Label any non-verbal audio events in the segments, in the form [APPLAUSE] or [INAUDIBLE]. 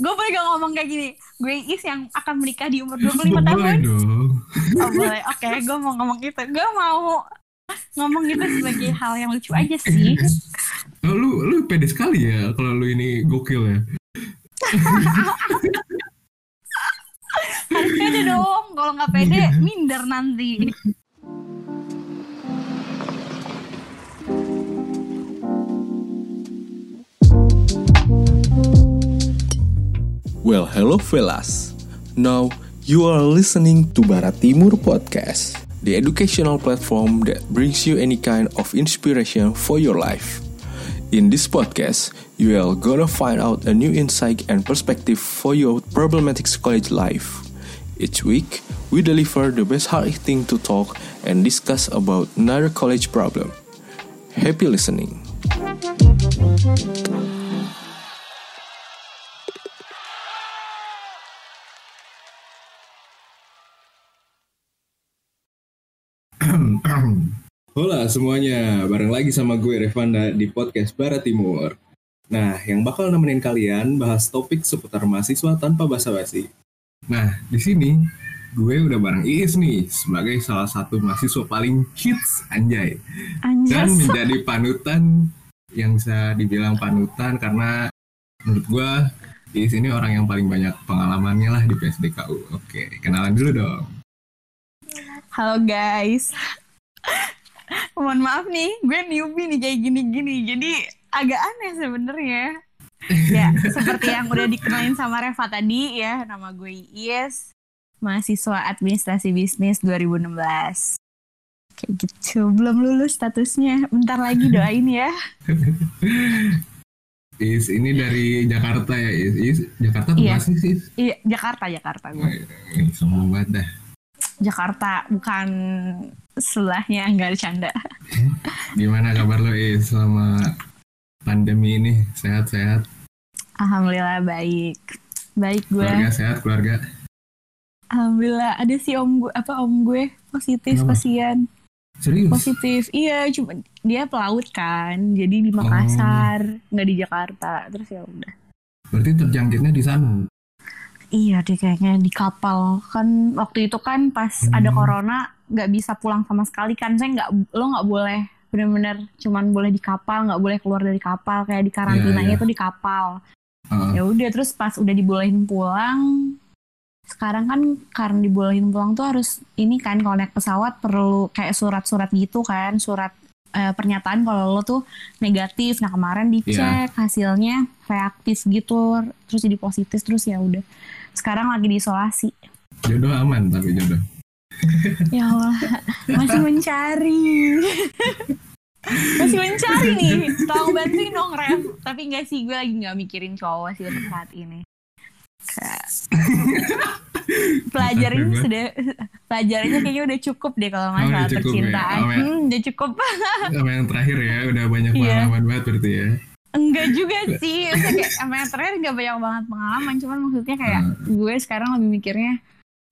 gue boleh gak ngomong kayak gini? Gue is yang akan menikah di umur [LAUGHS] 25 Boleh tahun. dong. oh boleh. Oke gue mau ngomong itu. Gue mau ngomong itu sebagai hal yang lucu aja sih. [LAUGHS] Oh, lu lu pede sekali ya kalau lu ini gokil ya. [LAUGHS] harus pede dong. Kalau nggak pede minder nanti Well, hello fellas. Now you are listening to Barat Timur Podcast, the educational platform that brings you any kind of inspiration for your life. In this podcast, you are gonna find out a new insight and perspective for your problematic college life. Each week, we deliver the best hard thing to talk and discuss about another college problem. Happy listening. Hola semuanya, bareng lagi sama gue Revanda di podcast Barat Timur. Nah, yang bakal nemenin kalian bahas topik seputar mahasiswa tanpa basa-basi. Nah, di sini gue udah bareng Iis nih sebagai salah satu mahasiswa paling hits anjay dan anjas menjadi panutan yang bisa dibilang panutan karena menurut gue Iis ini orang yang paling banyak pengalamannya lah di PSDKU. Oke, kenalan dulu dong. halo guys mohon maaf nih gue newbie nih kayak gini-gini jadi agak aneh sebenarnya ya seperti yang udah dikenalin sama Reva tadi ya nama gue Ies mahasiswa administrasi bisnis 2016 kayak gitu belum lulus statusnya bentar lagi doain ya Is ini dari Jakarta ya, Is. Is Jakarta Iya. Bekasi sih. iya Jakarta Jakarta gue Sombong banget dah. Jakarta bukan sebelahnya nggak bercanda [LAUGHS] Gimana kabar lo Is selama pandemi ini? Sehat-sehat? Alhamdulillah baik baik gue Keluarga sehat, keluarga? Alhamdulillah ada sih om gue apa om gue positif Kenapa? kasihan Serius? positif iya cuma dia pelaut kan jadi di Makassar nggak di Jakarta terus ya udah Berarti terjangkitnya di sana. iya deh kayaknya di kapal kan waktu itu kan pas Hmm. ada corona nggak bisa pulang sama sekali kan. Saya nggak lo nggak boleh bener-bener cuman boleh di kapal nggak boleh keluar dari kapal. Kayak di karantinanya Iya, iya. itu di kapal. Heeh. ya udah terus pas udah dibolehin pulang sekarang kan karena dibolehin pulang tuh harus ini kan kalau naik pesawat perlu kayak surat-surat gitu kan surat eh, pernyataan kalau lo tuh negatif. Nah kemarin dicek hasilnya reaktif gitu terus jadi positif terus ya udah. Sekarang lagi diisolasi Jodoh aman tapi jodoh. Ya Allah masih mencari masih mencari nih tolong bantuin dong Rev tapi enggak sih gue lagi nggak mikirin cowok sih untuk saat ini pelajarin sudah pelajarannya kayaknya udah cukup deh kalau Oh, masalah cukup ya. percintaan Oh, ya. hmm, udah cukup Sama yang terakhir ya, udah banyak Iya. pengalaman banget berarti ya. enggak juga sih kayak sama yang terakhir nggak banyak banget pengalaman cuman maksudnya kayak Hmm. gue sekarang lebih mikirnya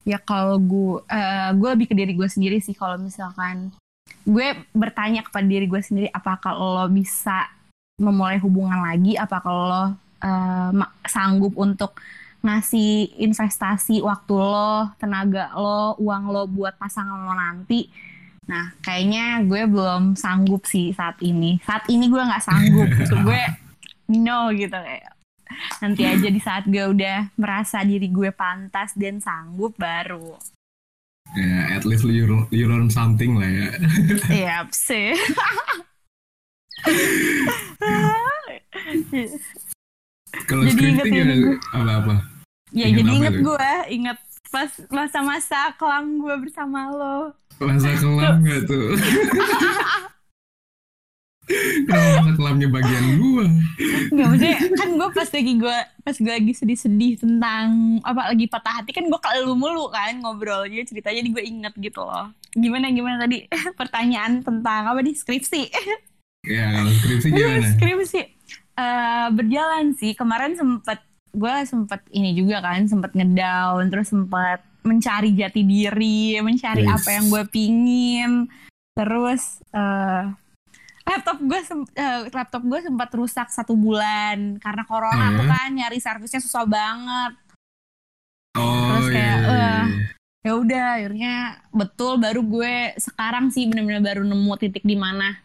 ya kalau gue eh, gue lebih ke diri gue sendiri sih kalau misalkan gue bertanya kepada diri gue sendiri apakah lo bisa memulai hubungan lagi? Apakah lo ma- sanggup untuk ngasih investasi waktu lo tenaga lo uang lo buat pasangan lo nanti? Nah kayaknya gue belum sanggup sih saat ini. Saat ini gue nggak sanggup. [LAUGHS] Gue no gitu kayak nanti aja di saat gue udah merasa diri gue pantas dan sanggup baru Ya, at least you, you learn something lah ya. Iya sih. Kalau Jadi ingetin gimana? gue. Apa-apa? ya Ingat jadi inget gue, inget pas masa-masa kelam gue bersama lo. Masa kelam gak tuh? [LAUGHS] Kenapa kelamnya bagian gua? Nggak maksudnya kan gue pas lagi gue pas gue lagi sedih-sedih tentang apa lagi patah hati kan gue ke lu mulu kan ngobrolnya ceritanya jadi gue inget gitu loh. Gimana gimana tadi [LAUGHS] pertanyaan tentang apa nih skripsi. Ya, kalau skripsi gimana? skripsi Eh, berjalan sih kemarin sempet gue sempet ini juga kan sempet ngedown terus sempet mencari jati diri mencari Wis. apa yang gue pingin terus eh laptop gue sem- eh, laptop gue sempat rusak satu bulan karena corona Oh, tuh kan nyari servisnya susah banget Oh Terus iya. kayak, iya, iya. ya udah akhirnya betul baru gue sekarang sih bener-bener baru nemu titik di mana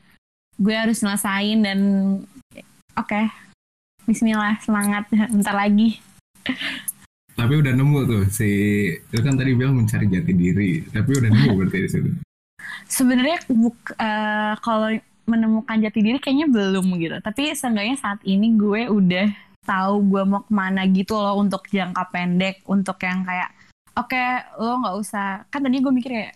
gue harus nyelesain dan oke Bismillah semangat [LAUGHS] bentar lagi Tapi udah nemu tuh si itu kan tadi bilang mencari jati diri, tapi udah nemu [LAUGHS] berarti di situ. sebenarnya buk eh, kalau menemukan jati diri kayaknya belum gitu tapi seenggaknya saat ini gue udah tahu gue mau ke mana gitu loh untuk jangka pendek untuk yang kayak oke lo nggak usah kan tadi gue mikir kayak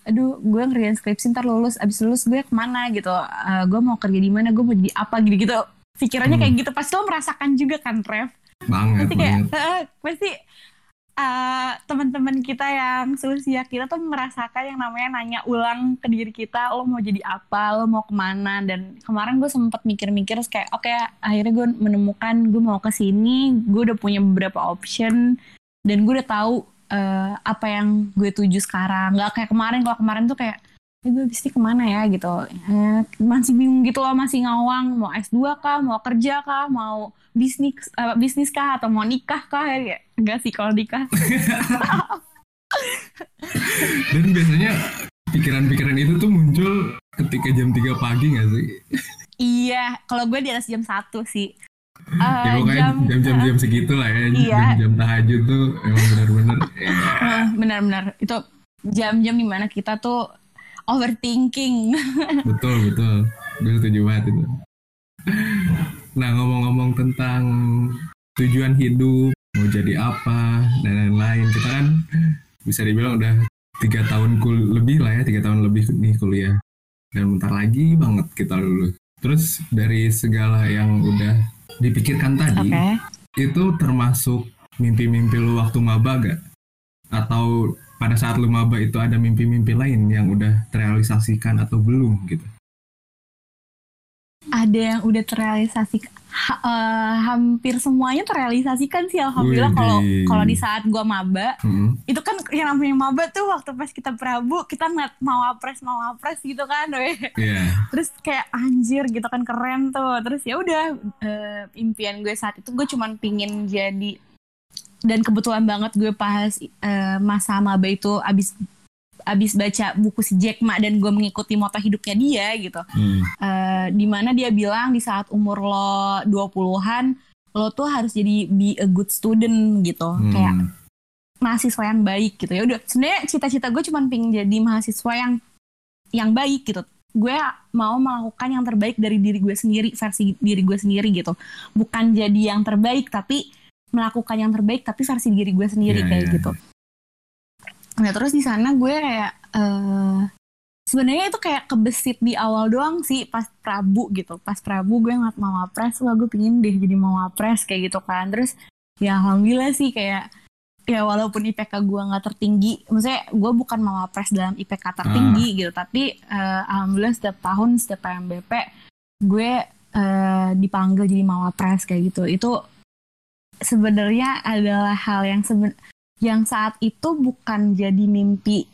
aduh gue ngerjain skripsi ntar lulus abis lulus gue ke mana gitu Eh, gue mau kerja di mana gue mau jadi apa gitu gitu pikirannya Hmm. kayak gitu pasti lo merasakan juga kan Trev Banget, pasti kayak banget. eh, pasti eh, teman-teman kita yang seusia kita tuh merasakan yang namanya nanya ulang ke diri kita lo mau jadi apa? Lo mau ke mana? Dan kemarin gue sempet mikir-mikir kayak oke akhirnya gue menemukan gue mau ke sini gue udah punya beberapa option dan gue udah tahu eh, apa yang gue tuju sekarang. Nggak kayak kemarin kalau kemarin tuh kayak eh, gue pasti ke mana ya gitu Eh, masih bingung gitu loh masih ngawang mau S2 kah mau kerja kah mau bisnis eh, bisnis kah atau mau nikah kah ya enggak sih kalau nikah [LAUGHS] Dan biasanya pikiran-pikiran itu tuh muncul ketika jam 3 pagi gak sih? iya kalau gue di atas jam satu sih Eh, ya pokoknya jam-jam jam segitu lah ya. Iya. Jam-jam tahajud tuh emang benar-benar ya, [LAUGHS] eh, benar-benar itu jam-jam di mana kita tuh overthinking [LAUGHS] betul betul. Gue setuju banget itu. Nah ngomong-ngomong tentang tujuan hidup, mau jadi apa dan lain-lain, kita kan bisa dibilang udah tiga tahun kul lebih lah ya, tiga tahun lebih nih kuliah. Dan bentar lagi banget kita lulus. Terus dari segala yang udah dipikirkan tadi, oke itu termasuk mimpi-mimpi lu waktu maba gak? Atau pada saat lu maba itu ada mimpi-mimpi lain yang udah terrealisasikan atau belum gitu? ada yang udah terrealisasi ha- eh, hampir semuanya terrealisasikan sih alhamdulillah kalau kalau di saat gua maba Hmm. itu kan yang namanya maba tuh waktu pas kita prabu kita ngeliat mau apres mau apres gitu kan. Iya. terus kayak anjir gitu kan keren tuh terus ya udah eh, impian gue saat itu gue cuman pingin jadi dan kebetulan banget gue pas eh, masa maba itu abis abis baca buku si Jack Ma dan gue mengikuti moto hidupnya dia gitu. Hmm. eh di mana dia bilang di saat umur lo 20-an lo tuh harus jadi be a good student gitu. Hmm. kayak mahasiswa yang baik gitu. Ya udah sebenarnya cita-cita gue cuma pengen jadi mahasiswa yang yang baik gitu. Gue mau melakukan yang terbaik dari diri gue sendiri versi diri gue sendiri gitu. Bukan jadi yang terbaik tapi melakukan yang terbaik tapi versi diri gue sendiri Iya, kayak iya, gitu. nah terus di sana gue kayak eh sebenarnya itu kayak kebesit di awal doang sih pas Prabu gitu. Pas Prabu gue ngeliat mau apres wah gue pingin deh jadi mau apres kayak gitu kan. Terus ya alhamdulillah sih kayak ya walaupun IPK gue nggak tertinggi maksudnya gue bukan mau apres dalam IPK tertinggi gitu tapi eh, alhamdulillah setiap tahun setiap PMBP gue eh, dipanggil jadi mau apres kayak gitu. Itu sebenarnya adalah hal yang seben yang saat itu bukan jadi mimpi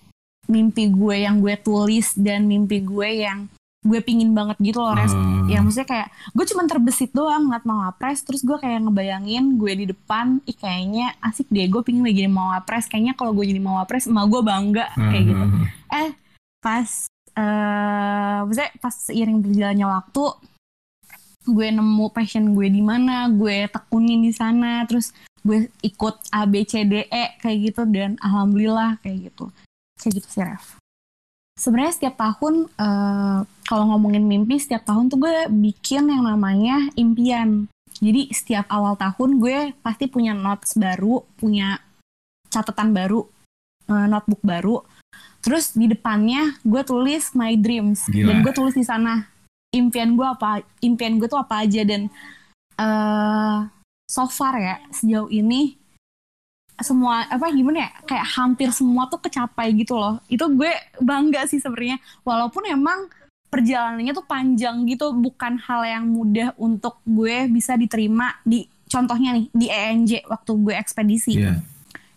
mimpi gue yang gue tulis dan mimpi gue yang gue pingin banget gitu loh Res. Oh. ya maksudnya kayak gue cuman terbesit doang ngeliat mau apres terus gue kayak ngebayangin gue di depan ih kayaknya asik deh gue pingin lagi jadi mau apres kayaknya kalau gue jadi mau apres emak gue bangga kayak gitu Ah, eh pas eh maksudnya pas seiring berjalannya waktu gue nemu passion gue di mana gue tekunin di sana terus gue ikut A B C D E kayak gitu dan alhamdulillah kayak gitu. Kayak gitu sih Ref. Sebenarnya setiap tahun eh, kalau ngomongin mimpi setiap tahun tuh gue bikin yang namanya impian. Jadi setiap awal tahun gue pasti punya notes baru punya catatan baru eh, notebook baru. Terus di depannya gue tulis my dreams. Gila. dan gue tulis di sana impian gue apa impian gue tuh apa aja dan eh so far ya sejauh ini semua apa gimana ya kayak hampir semua tuh kecapai gitu loh. Itu gue bangga sih sebenarnya. Walaupun emang perjalanannya tuh panjang gitu bukan hal yang mudah untuk gue bisa diterima di contohnya nih di ENJ waktu gue ekspedisi. Iya.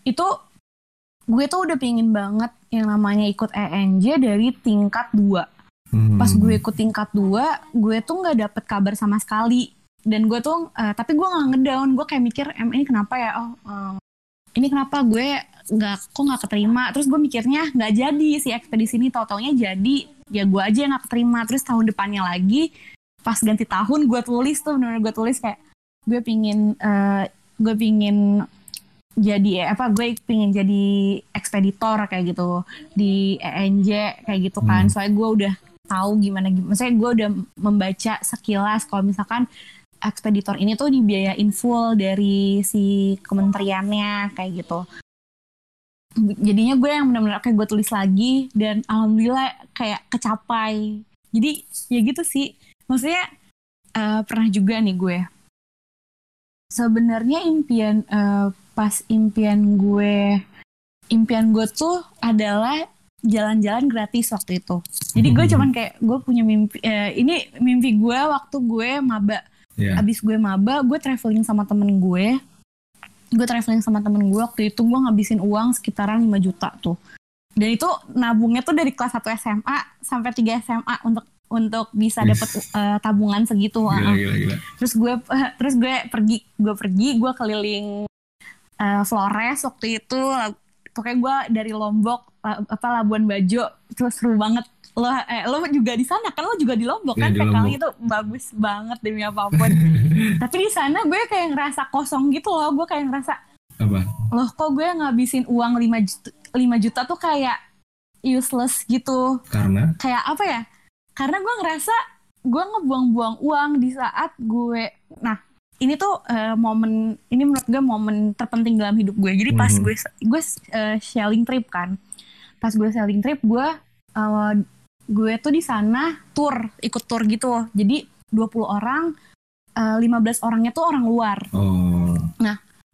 itu gue tuh udah pingin banget yang namanya ikut ENJ dari tingkat 2 Hmm. pas gue ikut tingkat 2 gue tuh nggak dapet kabar sama sekali. Dan gue tuh eh, tapi gue nggak ngedown. Gue kayak mikir em ini kenapa ya? Oh eh, ini kenapa gue nggak kok nggak keterima? Terus gue mikirnya nggak jadi si ekspedisi ini. Tau taunya jadi. Ya gue aja yang nggak keterima. Terus tahun depannya lagi pas ganti tahun gue tulis tuh bener gue tulis kayak gue pingin eh, gue pingin jadi eh, apa gue pingin jadi ekspeditor kayak gitu. Di ENJ kayak gitu kan. Hmm. soalnya gue udah tahu gimana gimana maksudnya gue udah membaca sekilas kalau misalkan ekspeditor ini tuh dibiayain full dari si kementeriannya kayak gitu. Jadinya gue yang benar-benar kayak gue tulis lagi dan alhamdulillah kayak kecapai. Jadi ya gitu sih. Maksudnya eh, pernah juga nih gue. Sebenarnya impian eh, pas impian gue impian gue tuh adalah jalan-jalan gratis waktu itu jadi gue Hmm. cuman kayak gue punya mimpi eh, ini mimpi gue waktu gue maba Ya. abis gue maba gue traveling sama temen gue gue traveling sama temen gue waktu itu gue ngabisin uang sekitaran 5 juta tuh dan itu nabungnya tuh dari kelas 1 SMA sampai 3 SMA untuk untuk bisa Wih. dapet eh, tabungan segitu Gila, gila, gila. terus gue terus gue pergi gue pergi gue keliling eh, Flores waktu itu pokoknya gue dari Lombok apa Labuan Bajo terus seru banget. Lo eh, lo juga di sana kan? Lo juga di Lombok Iya, kan? di PKL Lombok. itu bagus banget demi apa pun. [LAUGHS] Tapi di sana gue kayak ngerasa kosong gitu loh. Gue kayak ngerasa Apa? loh kok gue ngabisin uang 5 juta, 5 juta tuh kayak useless gitu. Karena? kayak apa ya? Karena gue ngerasa gue ngebuang-buang uang di saat gue nah ini tuh eh, momen ini menurut gue momen terpenting dalam hidup gue jadi pas Mhm. gue gue eh, sailing trip kan pas gue sailing trip gue eh, gue tuh di sana tour ikut tour gitu jadi 20 orang eh, 15 orangnya tuh orang luar Oh.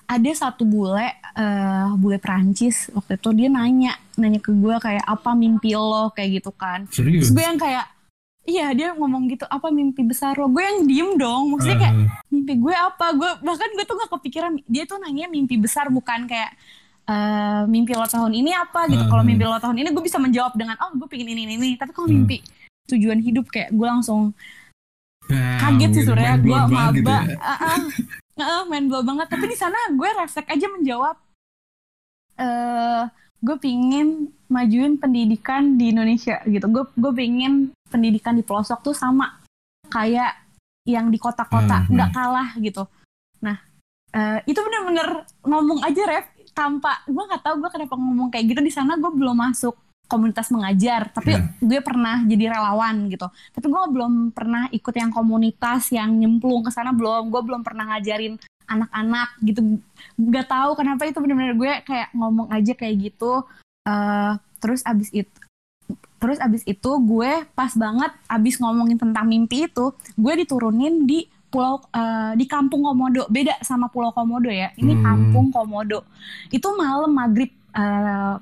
ada satu bule eh bule Prancis waktu itu dia nanya nanya ke gue kayak apa mimpi lo kayak gitu kan Serius? Terus gue yang kayak Iya dia ngomong gitu apa mimpi besar lo? Gue yang diem dong maksudnya kayak Ah, mimpi gue apa? Gue bahkan gue tuh gak kepikiran dia tuh nanya mimpi besar bukan kayak eh mimpi lo tahun ini apa? Gitu. Hmm. kalau mimpi lo tahun ini gue bisa menjawab dengan oh gue pengen ini ini, ini. Tapi kalau Hmm. mimpi tujuan hidup kayak gue langsung ah, kaget sih sebenarnya. gue maba. gitu ya. Ah, ah. Ah, main blow banget. Tapi di sana gue refleks aja menjawab eh gue pingin majuin pendidikan di Indonesia gitu. Gue gue pingin pendidikan di pelosok tuh sama kayak yang di kota-kota. Hmm, nggak kalah gitu. Nah eh, itu bener-bener ngomong aja ref tanpa gue nggak tahu gue kenapa ngomong kayak gitu. Di sana gue belum masuk komunitas mengajar tapi Iya. gue pernah jadi relawan gitu. Tapi gue belum pernah ikut yang komunitas yang nyemplung ke sana belum. Gue belum pernah ngajarin anak-anak gitu. Nggak tahu kenapa itu benar-benar gue kayak ngomong aja kayak gitu. Eh, terus abis itu terus abis itu gue pas banget abis ngomongin tentang mimpi itu gue diturunin di pulau eh, di kampung Komodo. Beda sama pulau Komodo ya. Ini Hmm. kampung Komodo. Itu malam maghrib eh,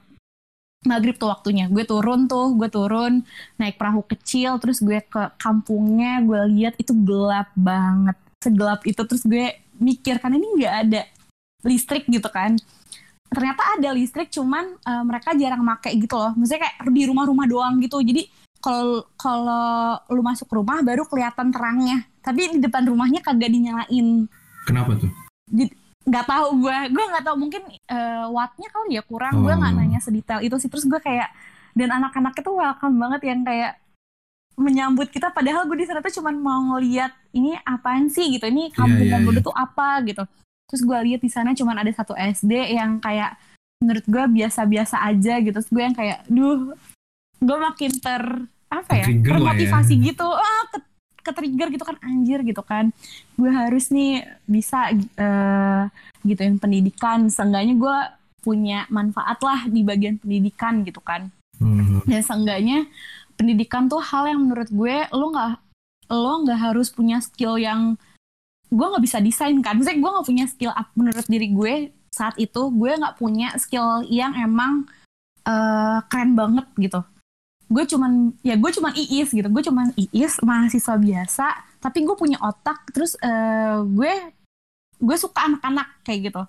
maghrib tuh waktunya. Gue turun tuh gue turun naik perahu kecil terus gue ke kampungnya gue lihat itu gelap banget. Segelap itu terus gue mikir kan ini nggak ada listrik gitu kan. Ternyata ada listrik cuman eh, mereka jarang make gitu loh. Maksudnya kayak di rumah-rumah doang gitu. Jadi kalau kalau lu masuk rumah baru kelihatan terangnya. Tapi di depan rumahnya kagak dinyalain. Kenapa tuh? nggak tahu gue gue nggak tahu mungkin eh, wattnya kali ya kurang. Gue nggak Oh. nanya sedetail itu sih. Terus gue kayak dan anak-anak itu welcome banget yang kayak menyambut kita padahal gue di sana tuh cuman mau ngeliat ini apaan sih? gitu. Ini kampung iya, Komodo iya. tuh apa? gitu. Terus gue lihat di sana cuman ada satu SD yang kayak menurut gue biasa-biasa aja gitu. Terus gue yang kayak duh. Gue makin ter apa ya lah ya. termotivasi gitu. Ah ke, ke-trigger gitu kan anjir gitu kan. Gue harus nih bisa eh gituin pendidikan. Seenggaknya gue punya manfaat lah di bagian pendidikan gitu kan. Hmm. dan seenggaknya pendidikan tuh hal yang menurut gue lo nggak lo nggak harus punya skill yang gue nggak bisa desain kan. Misalnya gue nggak punya skill up menurut diri gue saat itu gue nggak punya skill yang emang eh, keren banget gitu. Gue cuman ya gue cuman iis gitu. Gue cuman iis mahasiswa biasa tapi gue punya otak terus eh, gue gue suka anak-anak kayak gitu.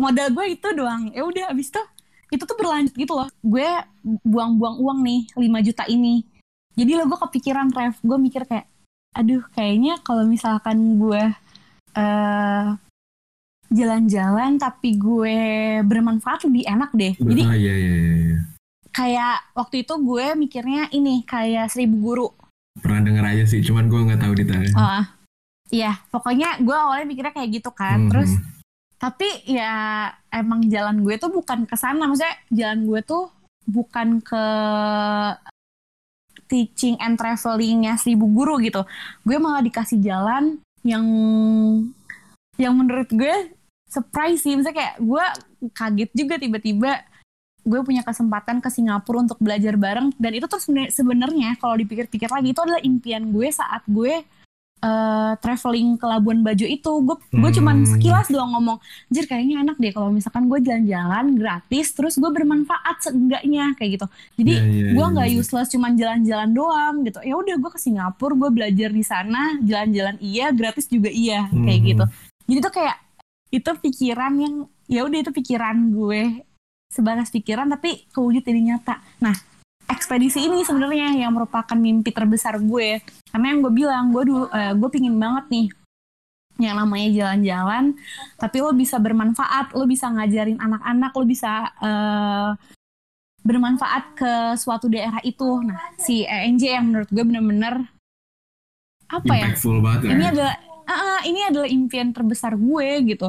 Modal gue itu doang. Ya udah abis itu itu tuh berlanjut gitu loh. Gue buang-buang uang nih 5 juta ini. Jadi lo gue kepikiran ref gue mikir kayak aduh kayaknya kalau misalkan gue eh jalan-jalan tapi gue bermanfaat lebih enak deh. Jadi Ah, iya, iya, iya, iya. kayak waktu itu gue mikirnya ini kayak seribu guru. Pernah denger aja sih, cuman gue nggak tahu detailnya. Ah, iya pokoknya gue awalnya mikirnya kayak gitu kan. Mhm. terus tapi ya emang jalan gue tuh bukan ke sana. Maksudnya jalan gue tuh bukan ke teaching and travelingnya seribu guru gitu. Gue malah dikasih jalan yang yang menurut gue surprise sih. Misalnya kayak gue kaget juga tiba-tiba gue punya kesempatan ke Singapura untuk belajar bareng. Dan itu tuh sebenar- sebenarnya kalau dipikir-pikir lagi itu adalah impian gue saat gue eh, traveling ke Labuan Bajo itu gue gue cuman Hmm. sekilas doang ngomong jir kayaknya enak deh kalau misalkan gue jalan-jalan gratis terus gue bermanfaat seenggaknya kayak gitu jadi Iya, iya, gue iya, nggak iya. useless cuman jalan-jalan doang gitu ya udah gue ke Singapura gue belajar di sana jalan-jalan iya gratis juga iya kayak Mhm. gitu jadi tuh kayak itu pikiran yang ya udah itu pikiran gue sebatas pikiran tapi kewujud jadi nyata nah ekspedisi ini sebenarnya yang merupakan mimpi terbesar gue. Karena yang gue bilang gue dulu eh, gue pingin banget nih yang namanya jalan-jalan tapi lo bisa bermanfaat lo bisa ngajarin anak-anak lo bisa eh, bermanfaat ke suatu daerah itu. Nah si ENJ yang menurut gue bener-bener apa ya? Impactful banget ya. ini adalah ah, ah, ini adalah impian terbesar gue gitu.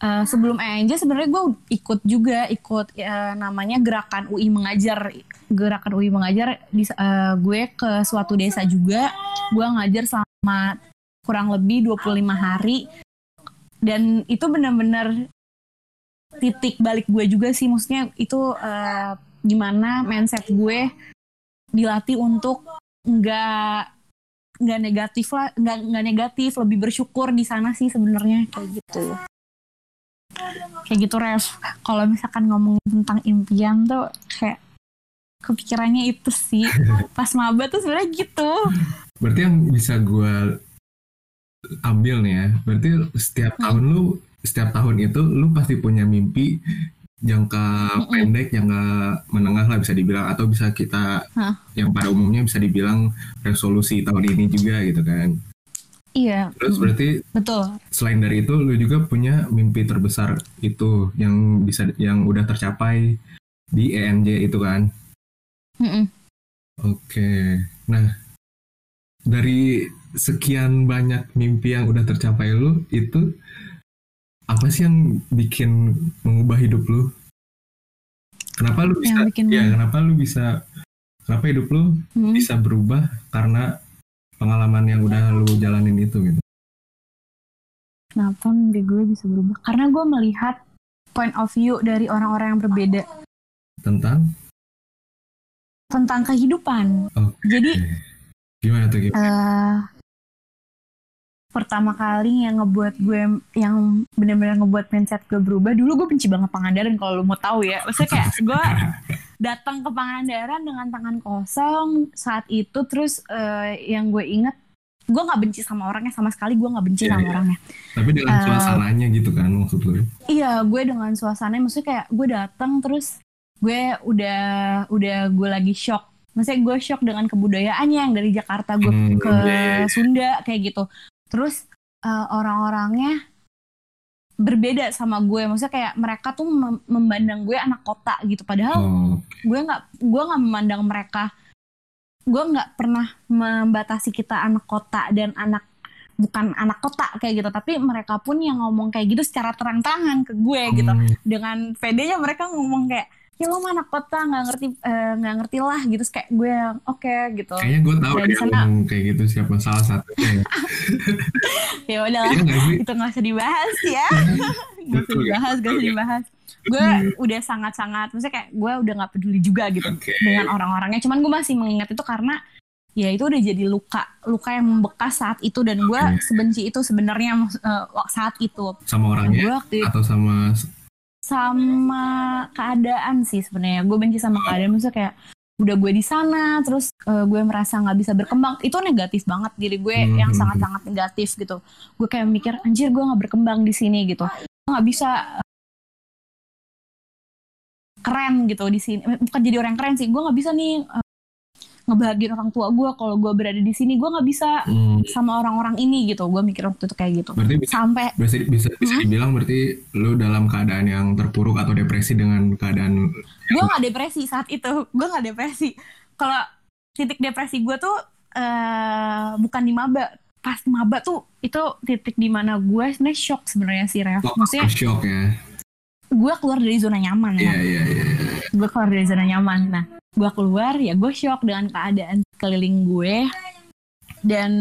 Eh, sebelum ENJ sebenarnya gue ikut juga ikut eh, namanya gerakan UI mengajar gerakan UI mengajar di, eh, gue ke suatu desa juga. Gue ngajar selama kurang lebih 25 hari. Dan itu benar-benar titik balik gue juga sih. Maksudnya itu eh, gimana mindset gue dilatih untuk nggak nggak negatif lah nggak nggak negatif lebih bersyukur di sana sih sebenarnya kayak gitu. Kayak gitu ref. Kalau misalkan ngomongin tentang impian tuh kayak kepikirannya itu sih [LAUGHS] pas maba tuh sebenarnya gitu Berarti yang bisa gue ambil nih ya, berarti setiap Hmm. tahun lu, setiap tahun itu lu pasti punya mimpi jangka Mm-mm. pendek, jangka menengah lah bisa dibilang, atau bisa kita Hah. yang pada umumnya bisa dibilang resolusi tahun ini juga gitu kan. iya Terus berarti betul selain dari itu lu juga punya mimpi terbesar itu yang bisa yang udah tercapai di ENJ itu kan. Mm-mm. Oke. Nah, dari sekian banyak mimpi yang udah tercapai lu itu apa sih yang bikin mengubah hidup lu? Kenapa lu bisa yang bikin ya, kenapa lu bisa kenapa hidup lu Mm. bisa berubah karena pengalaman yang udah lu jalanin itu gitu. kenapa mimpi gue bisa berubah karena gue melihat point of view dari orang-orang yang berbeda Tentang tentang kehidupan Oke. jadi gimana tuh gimana? eh pertama kali yang ngebuat gue yang benar-benar ngebuat mindset gue berubah dulu gue benci banget Pangandaran kalau lu mau tahu ya maksudnya kayak [LAUGHS] gue datang ke Pangandaran dengan tangan kosong saat itu terus eh, yang gue inget gue nggak benci sama orangnya sama sekali gue nggak benci Iya, sama iya. orangnya Tapi dengan eh, suasananya gitu kan maksud lu. iya gue dengan suasananya maksudnya kayak gue datang terus gue udah udah gue lagi shock. Maksudnya gue shock dengan kebudayaannya yang dari Jakarta gue Hmm, ke iya, iya, iya. Sunda kayak gitu. Terus eh, orang-orangnya berbeda sama gue. Maksudnya kayak mereka tuh mem- memandang gue anak kota gitu. Padahal Oh, gue nggak gue nggak memandang mereka. Gue nggak pernah membatasi kita anak kota dan anak bukan anak kota kayak gitu. Tapi mereka pun yang ngomong kayak gitu secara terang-terangan ke gue gitu. Hmm, dengan pedenya mereka ngomong kayak ya lo mah anak kota nggak ngerti eh, nggak ngerti lah gitu kayak gue yang oke gitu Kayaknya gue tahu yang sana- kayak gitu siapa salah satunya. ya. [LAUGHS] ya udahlah Iya itu nggak usah dibahas ya [LAUGHS] nggak usah ya? dibahas nggak usah dibahas gue udah sangat-sangat maksudnya kayak gue udah nggak peduli juga gitu Oke. dengan orang-orangnya cuman gue masih mengingat itu karena ya itu udah jadi luka luka yang membekas saat itu dan gue Oke. sebenci itu sebenarnya eh, saat itu Sama orangnya waktu itu atau sama sama keadaan sih sebenarnya. Gue benci sama keadaan maksudnya kayak udah gue di sana terus eh, gue merasa nggak bisa berkembang. Itu negatif banget diri gue Hmm. yang sangat-sangat negatif gitu. Gue kayak mikir anjir gue nggak berkembang di sini gitu. Nggak bisa eh, keren gitu di sini. Bukan jadi orang keren sih gue nggak bisa nih eh, ngebahagiain orang tua gue kalau gue berada di sini gue nggak bisa Hmm, sama orang-orang ini gitu. Gue mikir waktu itu kayak gitu. Berarti bisa, sampai bisa bisa bisa Hmm? dibilang berarti lu dalam keadaan yang terpuruk atau depresi dengan keadaan gue nggak depresi saat itu. Gue nggak depresi. Kalau titik depresi gue tuh eh bukan di maba. Pas maba tuh itu titik di mana gue sebenarnya shock sebenarnya sih Rev oh, maksudnya shock ya. gue keluar dari zona nyaman Iya ya iya iya. Gue keluar dari zona nyaman. Nah gue keluar ya gue shock dengan keadaan keliling gue. Dan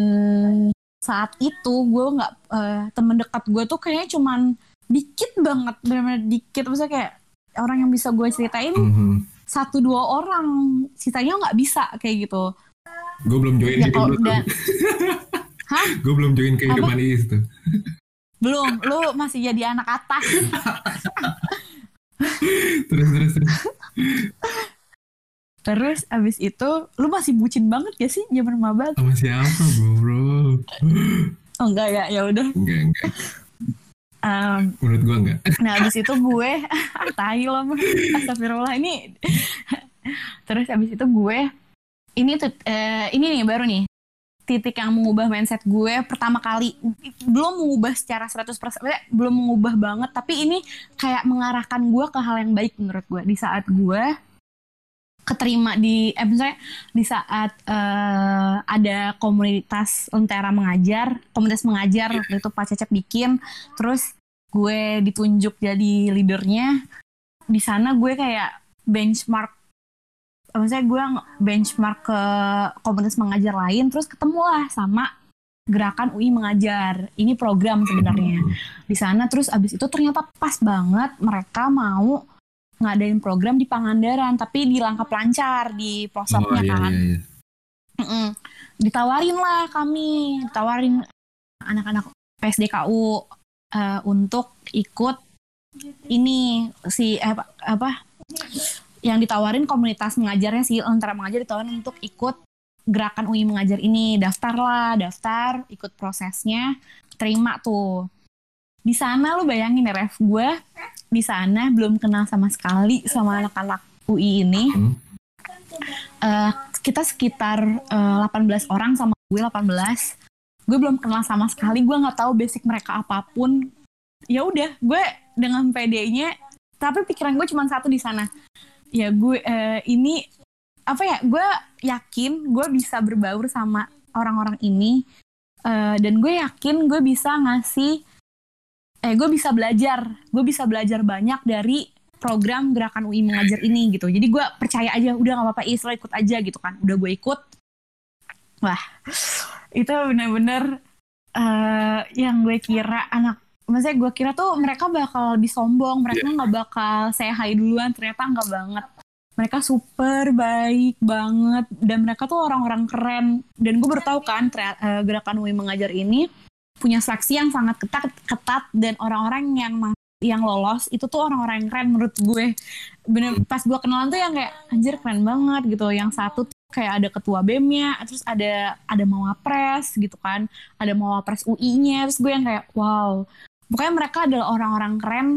saat itu gue nggak eh, temen dekat gue tuh kayaknya cuman dikit banget benar-benar dikit. Maksudnya kayak orang yang bisa gue ceritain Mhm. satu dua orang sisanya nggak bisa kayak gitu. Gue belum join ya kalau dan hah? [LAUGHS] Gue belum join kehidupan Iis tuh. belum lu masih jadi anak atas [LAUGHS] Terus terus terus. terus abis itu lu masih bucin banget ya sih zaman maba Sama siapa bro bro? oh enggak ya ya udah Enggak enggak. Em, Menurut gue enggak. nah abis itu gue [LAUGHS] tahi lo mah astagfirullah ini terus abis itu gue ini tuh eh, ini nih baru nih titik yang mengubah mindset gue pertama kali. Belum mengubah secara 100% maksudnya belum mengubah banget tapi ini kayak mengarahkan gue ke hal yang baik menurut gue. Di saat gue keterima di eh misalnya di saat eh, ada komunitas lentera mengajar komunitas mengajar waktu itu Pak Cecep bikin terus gue ditunjuk jadi leadernya. Di sana gue kayak benchmark maksudnya gue benchmark ke komunitas mengajar lain terus ketemulah sama gerakan UI mengajar. Ini program sebenarnya. Di sana terus abis itu ternyata pas banget mereka mau ngadain program di Pangandaran tapi di Langkap Lancar di Oh pelosoknya iya kan. iya iya. Ditawarin lah kami ditawarin anak-anak PSDKU eh, untuk ikut ini si eh, apa yang ditawarin komunitas mengajarnya si antara mengajar ditawarin untuk ikut gerakan UI mengajar ini. Daftar lah daftar ikut prosesnya terima tuh. Di sana lu bayangin ya Ref gue di sana belum kenal sama sekali sama anak-anak UI ini. Hmm. Eh, kita sekitar eh, 18 orang sama gue 18 gue belum kenal sama sekali gue nggak tahu basic mereka apa pun. Ya udah gue dengan PD-nya tapi pikiran gue cuma satu di sana ya gue eh, ini apa ya gue yakin gue bisa berbaur sama orang-orang ini. Eh, dan gue yakin gue bisa ngasih eh gue bisa belajar. Gue bisa belajar banyak dari program gerakan UI mengajar ini gitu. Jadi gue percaya aja udah nggak apa-apa Is ikut aja gitu kan. Udah gue ikut. Wah itu bener-bener eh yang gue kira anak maksudnya gue kira tuh mereka bakal lebih sombong mereka nggak bakal saya hai duluan ternyata nggak banget. Mereka super baik banget dan mereka tuh orang-orang keren. Dan gue baru tahu kan eh, gerakan UI mengajar ini punya seleksi yang sangat ketat ketat dan orang-orang yang yang lolos itu tuh orang-orang yang keren menurut gue. Bener pas gue kenalan tuh yang kayak anjir keren banget gitu. Yang satu tuh kayak ada ketua BEM-nya terus ada ada mawapres gitu kan. Ada mawapres UI-nya terus gue yang kayak wow pokoknya mereka adalah orang-orang keren.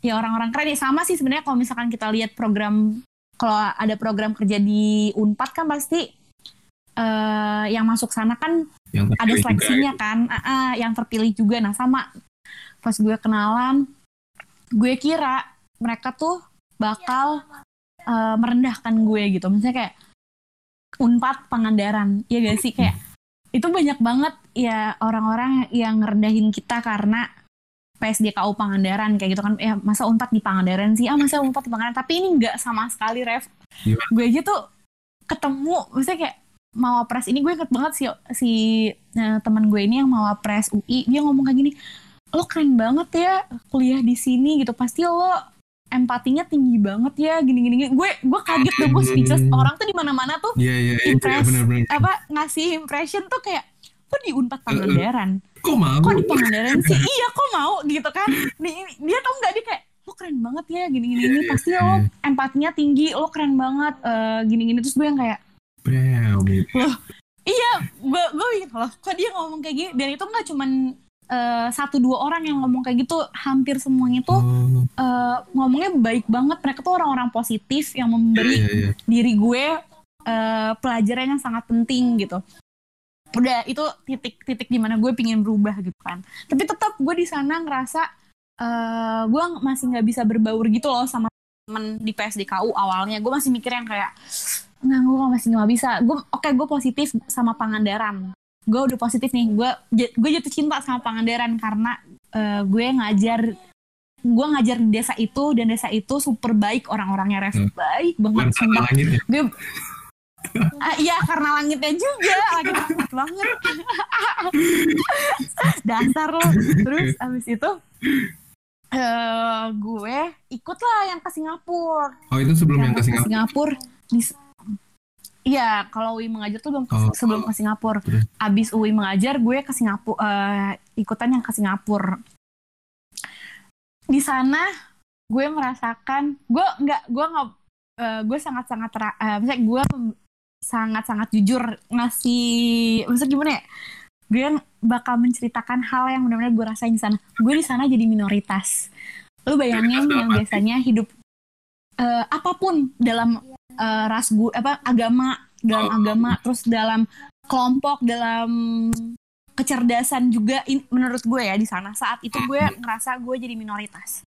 Ya orang-orang keren. Ya sama sih sebenarnya kalau misalkan kita lihat program kalau ada program kerja di Unpad kan pasti eh yang masuk sana kan Yang ada juga seleksinya kan. Ah, ah, yang terpilih juga. Nah sama. Pas gue kenalan gue kira mereka tuh bakal eh, merendahkan gue gitu. Misalnya kayak unpad pangandaran. Ya gak sih? Kayak itu banyak banget ya orang-orang yang ngerendahin kita karena PSDKU Pangandaran kayak gitu kan. Ya masa unpad di Pangandaran sih? Ah masa unpad di Pangandaran? Tapi ini nggak sama sekali ref. Gimana? gue aja tuh ketemu misalnya kayak mau pres ini gue inget banget si si eh, teman gue ini yang mau pres UI dia ngomong kayak gini lo keren banget ya kuliah di sini gitu. Pasti lo empatinya tinggi banget ya gini gini, gini. gue gue kaget deh gue speechless Hmm. orang tuh di mana mana tuh Iya iya iya Impress. benar-benar. apa ngasih impression tuh kayak kok di unpad Pangandaran Kok mau? kok di Pangandaran sih iya kok mau gitu kan Di- dia tau nggak dia kayak lo keren banget ya gini gini Iya, iya, pasti iya. lo empatinya tinggi lo keren banget eh, gini gini terus gue yang kayak Bram, gitu. iya gue gue loh kok dia ngomong kayak gini dan itu nggak cuman eh, satu dua orang yang ngomong kayak gitu hampir semuanya tuh Oh, eh, ngomongnya baik banget. Mereka tuh orang-orang positif yang memberi iya, iya. diri gue uh, pelajaran yang sangat penting gitu. Udah itu titik-titik di mana gue pingin berubah gitu kan. Tapi tetap gue di sana ngerasa uh, gue masih nggak bisa berbaur gitu loh sama temen di PSDKU awalnya. Gue masih mikir yang kayak nggak gue masih nggak bisa. Gue oke okay, gue positif sama Pangandaran gue udah positif nih. Gue gue jatuh cinta sama Pangandaran karena uh, gue ngajar gue ngajar di desa itu dan desa itu super baik orang-orangnya ref hmm. baik banget sumpah. ya? gue [LAUGHS] Ah, iya karena langitnya juga. Lagi [LAUGHS] banget. [LAUGHS] Dasar lo terus abis itu uh, gue ikut lah yang ke Singapura. Oh itu sebelum yang, yang ke Singapura? Singapura. Di Iya, kalau UI mengajar tuh belum ke, oh, sebelum ke Singapura. Terus. Abis UI mengajar, gue ke Singapura, uh, ikutan yang ke Singapura. Di sana, gue merasakan, gue nggak, gue nggak, uh, gue sangat-sangat, uh, misalnya gue sangat-sangat jujur ngasih maksud gimana ya gue bakal menceritakan hal yang benar-benar gue rasain di sana gue di sana jadi minoritas lu bayangin yang biasanya hidup uh, apa pun dalam uh, ras gue apa agama dalam oh. agama terus dalam kelompok dalam kecerdasan juga in, menurut gue ya di sana saat itu gue hmm. ngerasa gue jadi minoritas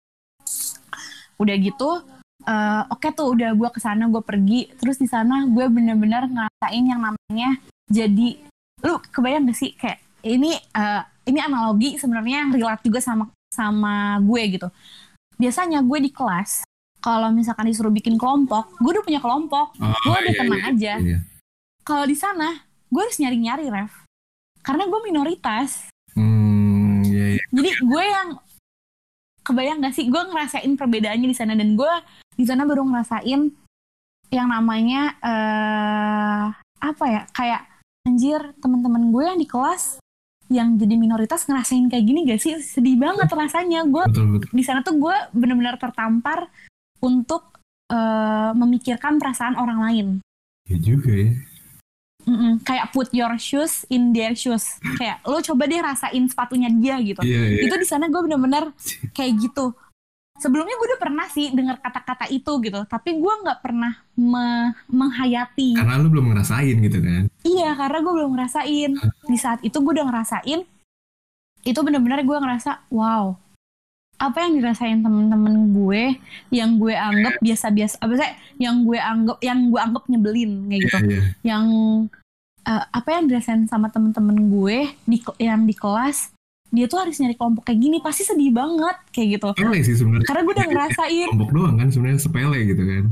udah gitu uh, oke okay tuh udah gue ke sana gue pergi terus di sana gue bener-bener ngerasain yang namanya jadi lu kebayang gak sih kayak ini uh, ini analogi sebenarnya relate juga sama sama gue gitu biasanya gue di kelas kalau misalkan disuruh bikin kelompok gue udah punya kelompok. Oh, gue udah iya, tenang iya, aja. iya. kalau di sana gue harus nyari-nyari ref karena gue minoritas. Hmm, iya, iya. jadi gue yang kebayang gak sih? Gue ngerasain perbedaannya di sana. Dan gue di sana baru ngerasain yang namanya uh, apa ya? Kayak anjir teman-teman gue yang di kelas yang jadi minoritas ngerasain kayak gini gak sih? Sedih banget rasanya. Gue di sana tuh gue benar-benar tertampar untuk uh, memikirkan perasaan orang lain. Ya juga ya. Mm-mm, kayak put your shoes in their shoes. Kayak lo coba deh rasain sepatunya dia gitu. Yeah, yeah. itu di sana gue bener-bener kayak gitu. Sebelumnya gue udah pernah sih dengar kata-kata itu gitu. Tapi gue nggak pernah me- menghayati. Karena lo belum ngerasain gitu kan? Iya karena gue belum ngerasain. Di saat itu gue udah ngerasain itu bener-bener gue ngerasa wow apa yang dirasain temen-temen gue yang gue anggap biasa-biasa apa sih yang gue anggap yang gue anggap nyebelin kayak gitu. Yeah, yeah. yang uh, apa yang dirasain sama temen-temen gue di yang di kelas dia tuh harus nyari kelompok kayak gini pasti sedih banget kayak gitu. Sepele sih sebenarnya? Karena gue udah ngerasain. Kelompok doang kan sebenarnya sepele gitu kan.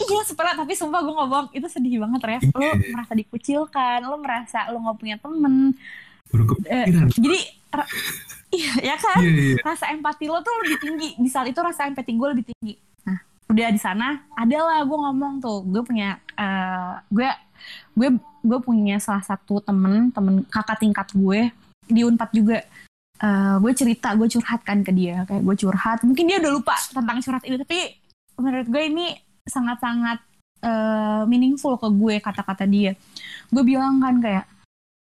Iya sepele tapi sumpah gue ngomong itu sedih banget Rev yeah. lo merasa dikucilkan lo merasa lo gak punya temen uh, jadi [LAUGHS] Iya, ya kan? Yeah, yeah. Rasa empati lo tuh lebih tinggi. Di saat itu rasa empati gue lebih tinggi. Nah, udah di sana, adalah gue ngomong tuh, gue punya, uh, gue, gue, gue punya salah satu temen, temen kakak tingkat gue di Unpad juga. Uh, gue cerita, gue curhat kan ke dia, kayak gue curhat. Mungkin dia udah lupa tentang curhat ini, tapi menurut gue ini sangat-sangat uh, meaningful ke gue kata-kata dia. Gue bilang kan kayak,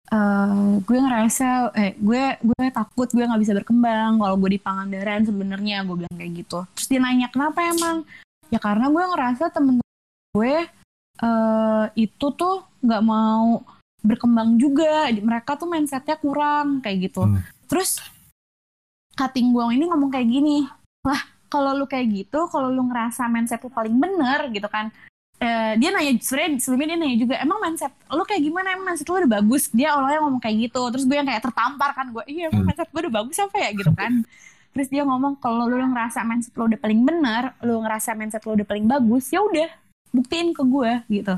Uh, gue ngerasa eh gue gue takut gue nggak bisa berkembang kalau gue di Pangandaran sebenarnya gue bilang kayak gitu. Terus dia nanya kenapa emang? Ya karena gue ngerasa temen gue uh, itu tuh nggak mau berkembang juga. Mereka tuh mindsetnya kurang kayak gitu. Hmm. terus cutting gue ini ngomong kayak gini wah kalau lu kayak gitu kalau lu ngerasa mindset lu paling bener gitu kan uh, dia nanya sebenarnya sebelumnya dia nanya juga emang mindset lu kayak gimana? Emang mindset lu udah bagus? Dia awalnya ngomong kayak gitu terus gue yang kayak tertampar kan gue iya emang hmm. mindset gue udah bagus apa ya? Gitu kan. Terus dia ngomong kalau lu ngerasa mindset lu udah paling benar lu ngerasa mindset lu udah paling bagus ya udah buktiin ke gue gitu.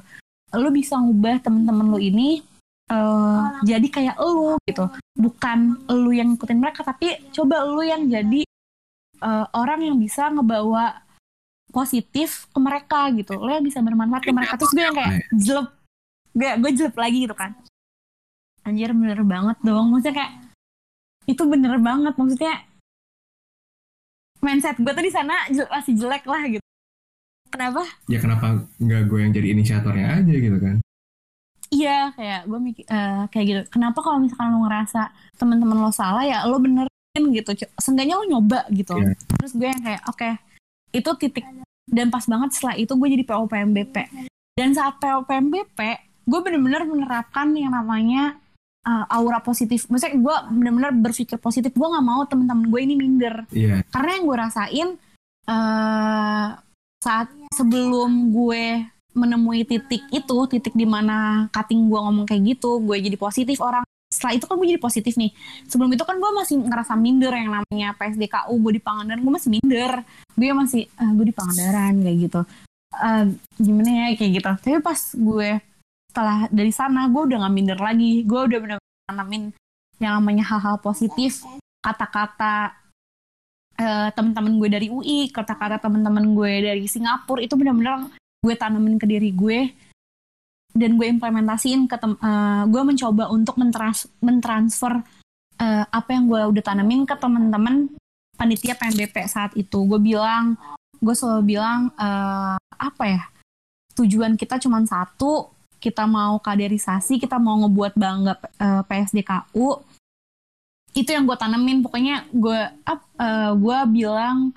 Lu bisa ngubah temen-temen lu ini uh, jadi kayak lu gitu. Bukan lu yang ngikutin mereka tapi coba lu yang jadi uh, orang yang bisa ngebawa positif ke mereka gitu. Lo yang bisa bermanfaat ke mereka. Terus gue yang kayak jelek gue gue jelek lagi gitu kan. Anjir bener banget dong. Maksudnya kayak itu bener banget. Maksudnya mindset gue tuh di sana masih jelek lah gitu. Kenapa? Ya kenapa nggak gue yang jadi inisiatornya aja gitu kan? Iya kayak gue mikir uh, kayak gitu. Kenapa kalau misalkan lo ngerasa teman-teman lo salah ya lo benerin gitu. Seenggaknya lo nyoba gitu. Yeah. terus gue yang kayak oke okay, itu titik dan pas banget setelah itu gue jadi PO PMBP dan saat PMBP gue bener-bener menerapkan yang namanya uh, aura positif. Maksudnya gue bener-bener berpikir positif. Gue nggak mau temen-temen gue ini minder. Iya. karena yang gue rasain uh, saat sebelum gue menemui titik itu titik di mana cutting gue ngomong kayak gitu gue jadi positif orang setelah itu kan gue jadi positif nih. Sebelum itu kan gue masih ngerasa minder yang namanya PSDKU gue di Pangandaran gue masih minder. Gue masih ah, gue di Pangandaran kayak gitu. Eh, gimana ya kayak gitu. Tapi pas gue setelah dari sana gue udah gak minder lagi. Gue udah bener-bener nanamin yang namanya hal-hal positif kata-kata eh, teman-teman gue dari UI kata-kata teman-teman gue dari Singapura itu benar-benar gue tanamin ke diri gue dan gue implementasiin ke tem- eh, gue mencoba untuk mentrans- mentransfer eh, apa yang gue udah tanamin ke teman-teman panitia PNBP saat itu. Gue bilang gue selalu bilang eh, apa ya tujuan kita cuma satu kita mau kaderisasi kita mau ngebuat bangga eh, PSDKU itu yang gue tanemin pokoknya gue eh, gue bilang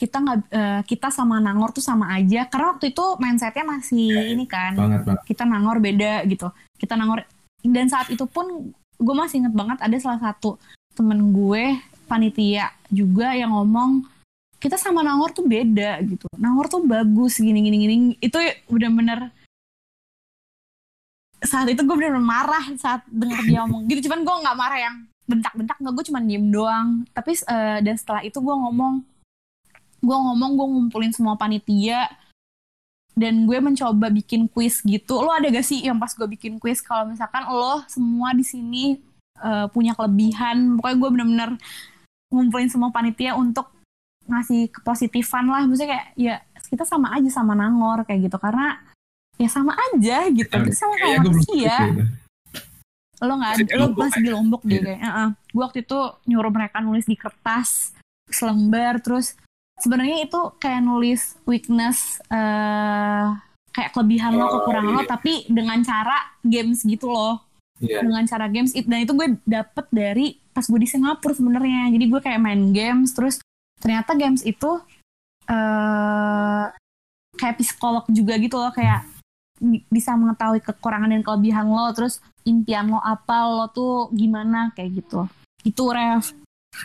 kita nggak eh, kita sama Nangor tuh sama aja. Karena waktu itu mindsetnya masih Ya, ini kan Banget banget. kita Nangor beda gitu. Kita Nangor dan saat itu pun gue masih inget banget ada salah satu temen gue panitia juga yang ngomong kita sama Nangor tuh beda gitu. Nangor tuh bagus gini gini gini. Itu bener-bener saat itu gue bener-bener marah saat denger dia ngomong gitu. Cuman gue nggak marah yang bentak-bentak nggak gue cuman diem doang. Tapi eh, dan setelah itu gue ngomong gue ngomong gue ngumpulin semua panitia dan gue mencoba bikin quiz gitu. Lo ada gak sih yang pas gue bikin quiz kalau misalkan lo semua di sini eh, punya kelebihan pokoknya gue bener-bener ngumpulin semua panitia untuk ngasih kepositifan lah. Maksudnya kayak ya kita sama aja sama Nangor kayak gitu. Karena ya sama aja gitu. Kita sama gue belum manusia. itu. lo nggak ada di lo masih di Lombok deh Iya. kayak Heeh. gue waktu itu nyuruh mereka nulis di kertas selembar terus sebenarnya itu kayak nulis weakness eh kayak kelebihan lo Oh, kekurangan lo iya. tapi dengan cara games gitu loh Iya. dengan cara games dan itu gue dapet dari pas gue di Singapura sebenarnya jadi gue kayak main games terus ternyata games itu eh kayak psikolog juga gitu loh kayak bi- bisa mengetahui kekurangan dan kelebihan lo terus impian lo apa lo tuh gimana kayak gitu itu ref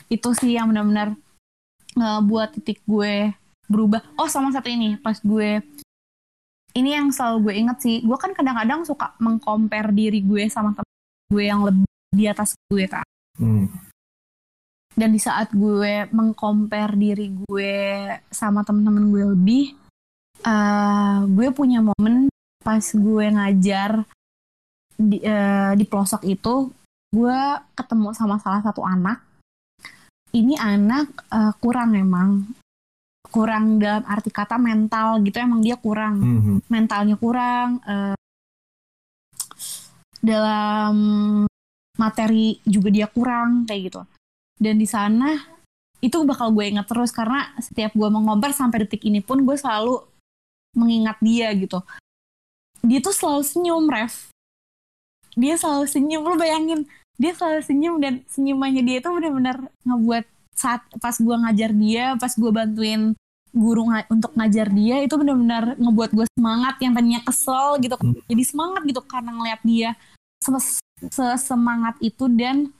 itu sih yang benar-benar ngebuat titik gue berubah. Oh sama satu ini pas gue ini yang selalu gue inget sih gue kan kadang-kadang suka mengcompare diri gue sama temen gue yang lebih di atas gue kan Hmm. dan di saat gue mengcompare diri gue sama temen-temen gue lebih eh, gue punya momen pas gue ngajar di, eh, di pelosok itu gue ketemu sama salah satu anak ini anak eh, kurang emang. Kurang dalam arti kata mental gitu emang dia kurang. Hmm. mentalnya kurang eh, dalam materi juga dia kurang kayak gitu. Dan di sana itu bakal gue ingat terus karena setiap gue mengobar sampai detik ini pun gue selalu mengingat dia gitu. Dia tuh selalu senyum ref. Dia selalu senyum. Lu bayangin dia selalu senyum dan senyumannya dia tuh benar-benar ngebuat saat pas gue ngajar dia pas gue bantuin guru nga- untuk ngajar dia itu benar-benar ngebuat gue semangat yang tadinya kesel gitu. Hmm. jadi semangat gitu karena ngeliat dia se- sesemangat itu dan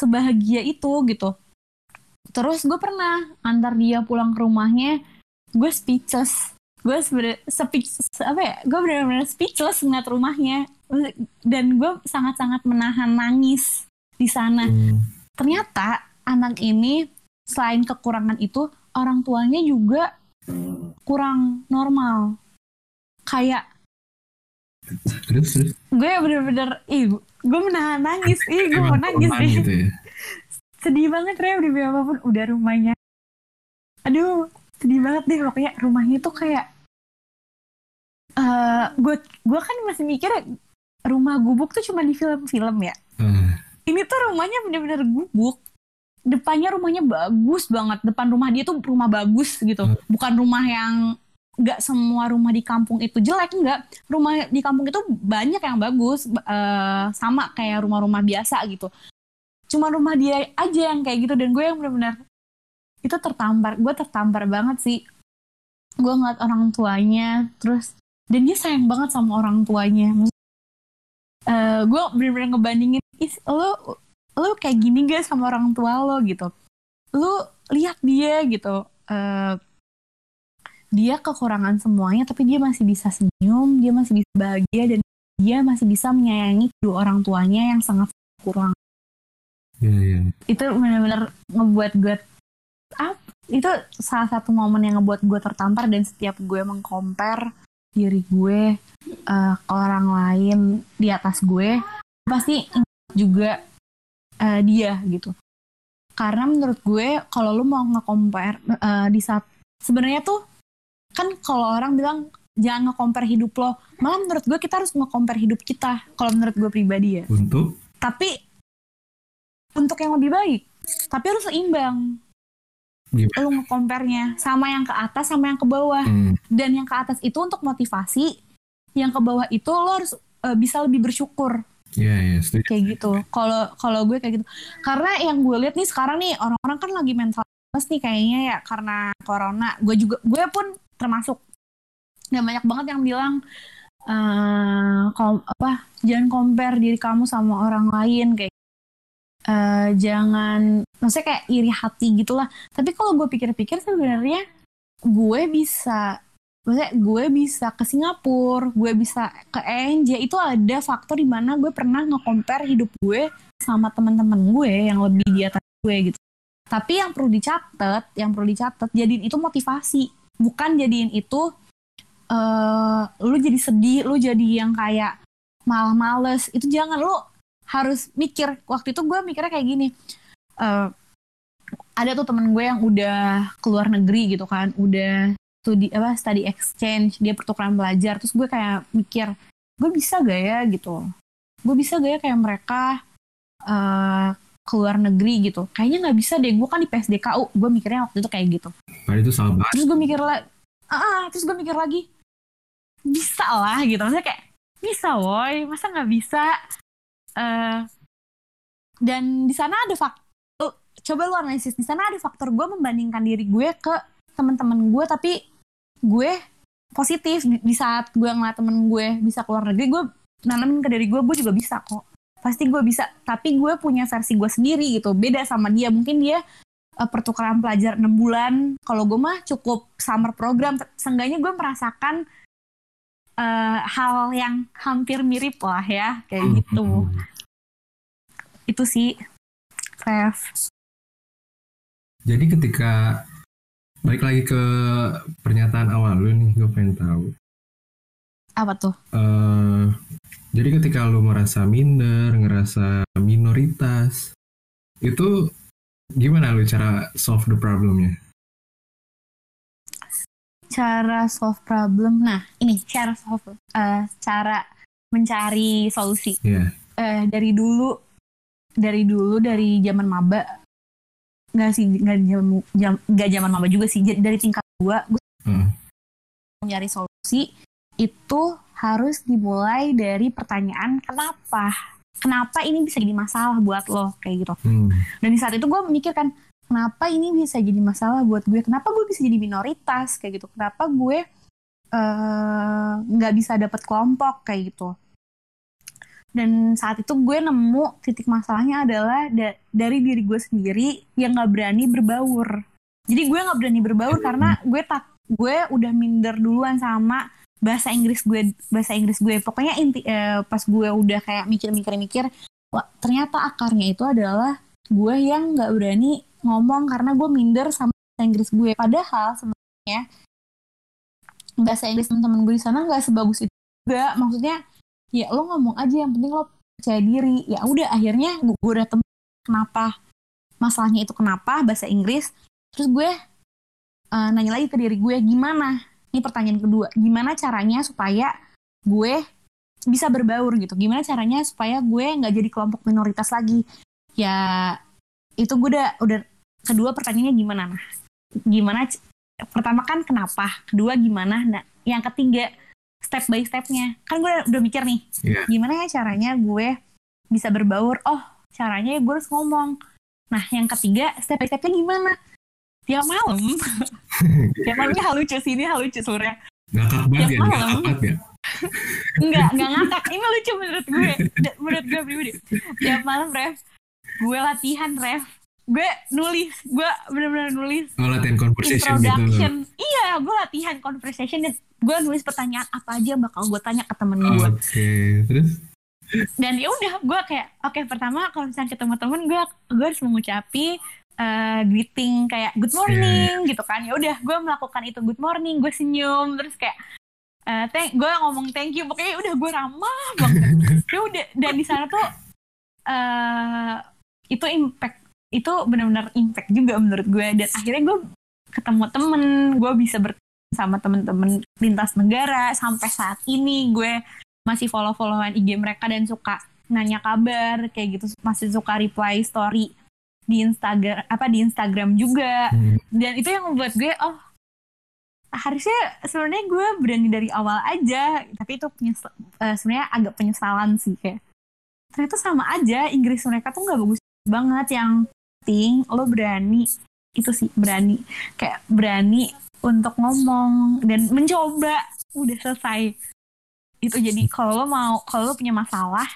sebahagia itu gitu. Terus gue pernah antar dia pulang ke rumahnya gue speechless. Gue sebenernya speech apa ya gue benar-benar speechless ngeliat rumahnya dan gue sangat-sangat menahan nangis di sana Hmm. ternyata anak ini selain kekurangan itu orang tuanya juga kurang normal kayak Terus terus. gue bener-bener ih gue menahan nangis ih gue mau nangis nih gitu ya. sedih banget Reo di apa pun udah rumahnya aduh sedih banget deh pokoknya rumahnya tuh kayak gue gue kan masih mikir rumah gubuk tuh cuma di film-film ya. Ah, ini tuh rumahnya bener-bener gubuk. Depannya rumahnya bagus banget. Depan rumah dia tuh rumah bagus gitu. Hmm. bukan rumah yang nggak semua rumah di kampung itu jelek enggak rumah di kampung itu banyak yang bagus ba- eh, sama kayak rumah-rumah biasa gitu. Cuma rumah dia aja yang kayak gitu dan gue yang bener-bener itu tertampar gue tertampar banget sih. Gue ngeliat orang tuanya terus dan dia sayang banget sama orang tuanya uh, gue bener-bener ngebandingin Is, lo lo kayak gini gak sama orang tua lo? Gitu. Lo lihat dia gitu uh, dia kekurangan semuanya tapi dia masih bisa senyum dia masih bisa bahagia dan dia masih bisa menyayangi kedua orang tuanya yang sangat kurang. Yeah, yeah. itu benar-benar ngebuat gue ah, itu salah satu momen yang ngebuat gue tertampar dan setiap gue mengcompare diri gue uh, ke orang lain di atas gue pasti juga uh, dia gitu. Karena menurut gue kalau lu mau nge-compare uh, di saat sebenarnya tuh kan kalau orang bilang jangan nge-compare hidup lo malah menurut gue kita harus nge-compare hidup kita kalau menurut gue pribadi ya. Untuk? Tapi untuk yang lebih baik tapi harus seimbang Gimana? lu nge-compare-nya. Sama yang ke atas sama yang ke bawah. Hmm. dan yang ke atas itu untuk motivasi yang ke bawah itu lo harus uh, bisa lebih bersyukur. Iya, iya, setuju. kayak gitu. Kalau kalau gue kayak gitu. Karena yang gue lihat nih sekarang nih orang-orang kan lagi mental illness nih kayaknya ya karena corona. Gue juga gue pun termasuk. Dan banyak banget yang bilang eh kom, apa jangan compare diri kamu sama orang lain kayak eh jangan maksudnya kayak iri hati gitulah tapi kalau gue pikir-pikir sebenarnya gue bisa maksudnya gue bisa ke Singapura, gue bisa ke ENJ itu ada faktor di mana gue pernah nge-compare hidup gue sama teman-teman gue yang lebih di atas gue gitu. Tapi yang perlu dicatat, yang perlu dicatat, jadiin itu motivasi, bukan jadiin itu eh lu jadi sedih, lu jadi yang kayak malah males. Itu jangan lu harus mikir. Waktu itu gue mikirnya kayak gini. eh ada tuh temen gue yang udah keluar negeri gitu kan, udah studi apa study exchange dia pertukaran belajar terus gue kayak mikir gue bisa gak ya? Gitu. Gue bisa gak ya kayak mereka uh, keluar negeri? Gitu. Kayaknya nggak bisa deh gue kan di PSDKU gue mikirnya waktu itu kayak gitu. Padahal itu salah banget. terus gue mikir lagi ah terus gue mikir lagi bisa lah gitu. Maksudnya kayak bisa woi masa nggak bisa Eh dan di sana ada faktor coba lu analisis. Di sana ada faktor gue membandingkan diri gue ke teman-teman gue tapi gue positif. Di, di saat gue ngeliat temen gue bisa keluar negeri gue nanamin ke diri gue gue juga bisa kok. Pasti gue bisa tapi gue punya versi gue sendiri gitu. Beda sama dia. Mungkin dia uh, pertukaran pelajar 6 bulan. Kalau gue mah cukup summer program. Seenggaknya gue merasakan uh, hal yang hampir mirip lah ya kayak gitu Hmm. itu sih Rev Jadi ketika balik lagi ke pernyataan awal lu nih, gue pengen tahu. apa tuh eh jadi ketika lu merasa minder, ngerasa minoritas, itu gimana lu cara solve the problemnya? Cara solve problem nah ini cara solve eh, cara mencari solusi Iya. Eh, dari dulu dari dulu dari zaman maba nggak sih nggak jam, jam nggak zaman maba juga sih dari tingkat dua gue Heeh. mencari solusi itu harus dimulai dari pertanyaan kenapa kenapa ini bisa jadi masalah buat lo kayak gitu Hmm. dan di saat itu gue mikir kan kenapa ini bisa jadi masalah buat gue? Kenapa gue bisa jadi minoritas? Kayak gitu. Kenapa gue eh, nggak bisa dapet kelompok? Kayak gitu. Dan saat itu gue nemu titik masalahnya adalah da- dari diri gue sendiri yang nggak berani berbaur. Jadi gue nggak berani berbaur karena gue tak gue udah minder duluan sama bahasa Inggris gue bahasa Inggris gue. Pokoknya inti eh, pas gue udah kayak mikir-mikir-mikir ternyata akarnya itu adalah gue yang nggak berani ngomong karena gue minder sama bahasa Inggris gue. Padahal sebenarnya bahasa Inggris teman-teman gue di sana nggak sebagus itu juga. Maksudnya ya lo ngomong aja yang penting lo percaya diri. Ya udah akhirnya gue, udah temu kenapa masalahnya itu kenapa bahasa Inggris. Terus gue eh, nanya lagi ke diri gue gimana? Ini pertanyaan kedua. Gimana caranya supaya gue bisa berbaur gitu? Gimana caranya supaya gue nggak jadi kelompok minoritas lagi? Ya itu gue udah udah kedua pertanyaannya gimana nah gimana pertama kan kenapa kedua gimana nah yang ketiga step by stepnya kan gue udah, mikir nih Iya. gimana ya caranya gue bisa berbaur oh caranya ya gue harus ngomong nah yang ketiga step by stepnya gimana tiap malam [LAUGHS] tiap malamnya hal lucu sih ini hal lucu sebenarnya ngakak banget Tiap ya malam. ngakak banget ya Enggak, enggak ngakak. Ini lucu menurut gue. Menurut gue pribadi. Tiap malam, Ref. Gue latihan, Ref. Gue nulis. Gue bener-bener nulis. oh latihan conversation gitu Introduction. Iya, gue latihan conversation. Dan gue nulis pertanyaan apa aja bakal gue tanya ke temen gue. oke terus Dan ya udah, gue kayak, oke pertama kalau misalnya ketemu temen, gue gue harus mengucapi eh, greeting kayak good morning gitu kan. Ya udah, gue melakukan itu good morning, gue senyum, terus kayak eh thank, gue ngomong thank you, pokoknya udah gue ramah banget. [LAUGHS] ya udah dan di sana tuh eh itu impact itu benar-benar impact juga menurut gue. Dan akhirnya gue ketemu temen gue bisa bertemu sama temen-temen lintas negara. Sampai saat ini gue masih follow-followan IG mereka dan suka nanya kabar kayak gitu. Masih suka reply story di Instagram apa di Instagram juga. Hmm. dan itu yang membuat gue oh harusnya sebenarnya gue berani dari awal aja. Tapi itu penyes- eh, sebenarnya agak penyesalan sih kayak. Ternyata sama aja Inggris mereka tuh nggak bagus banget yang penting lo berani. Itu sih berani. Kayak berani untuk ngomong dan mencoba. Udah selesai. Itu jadi kalau lo mau kalau lo punya masalah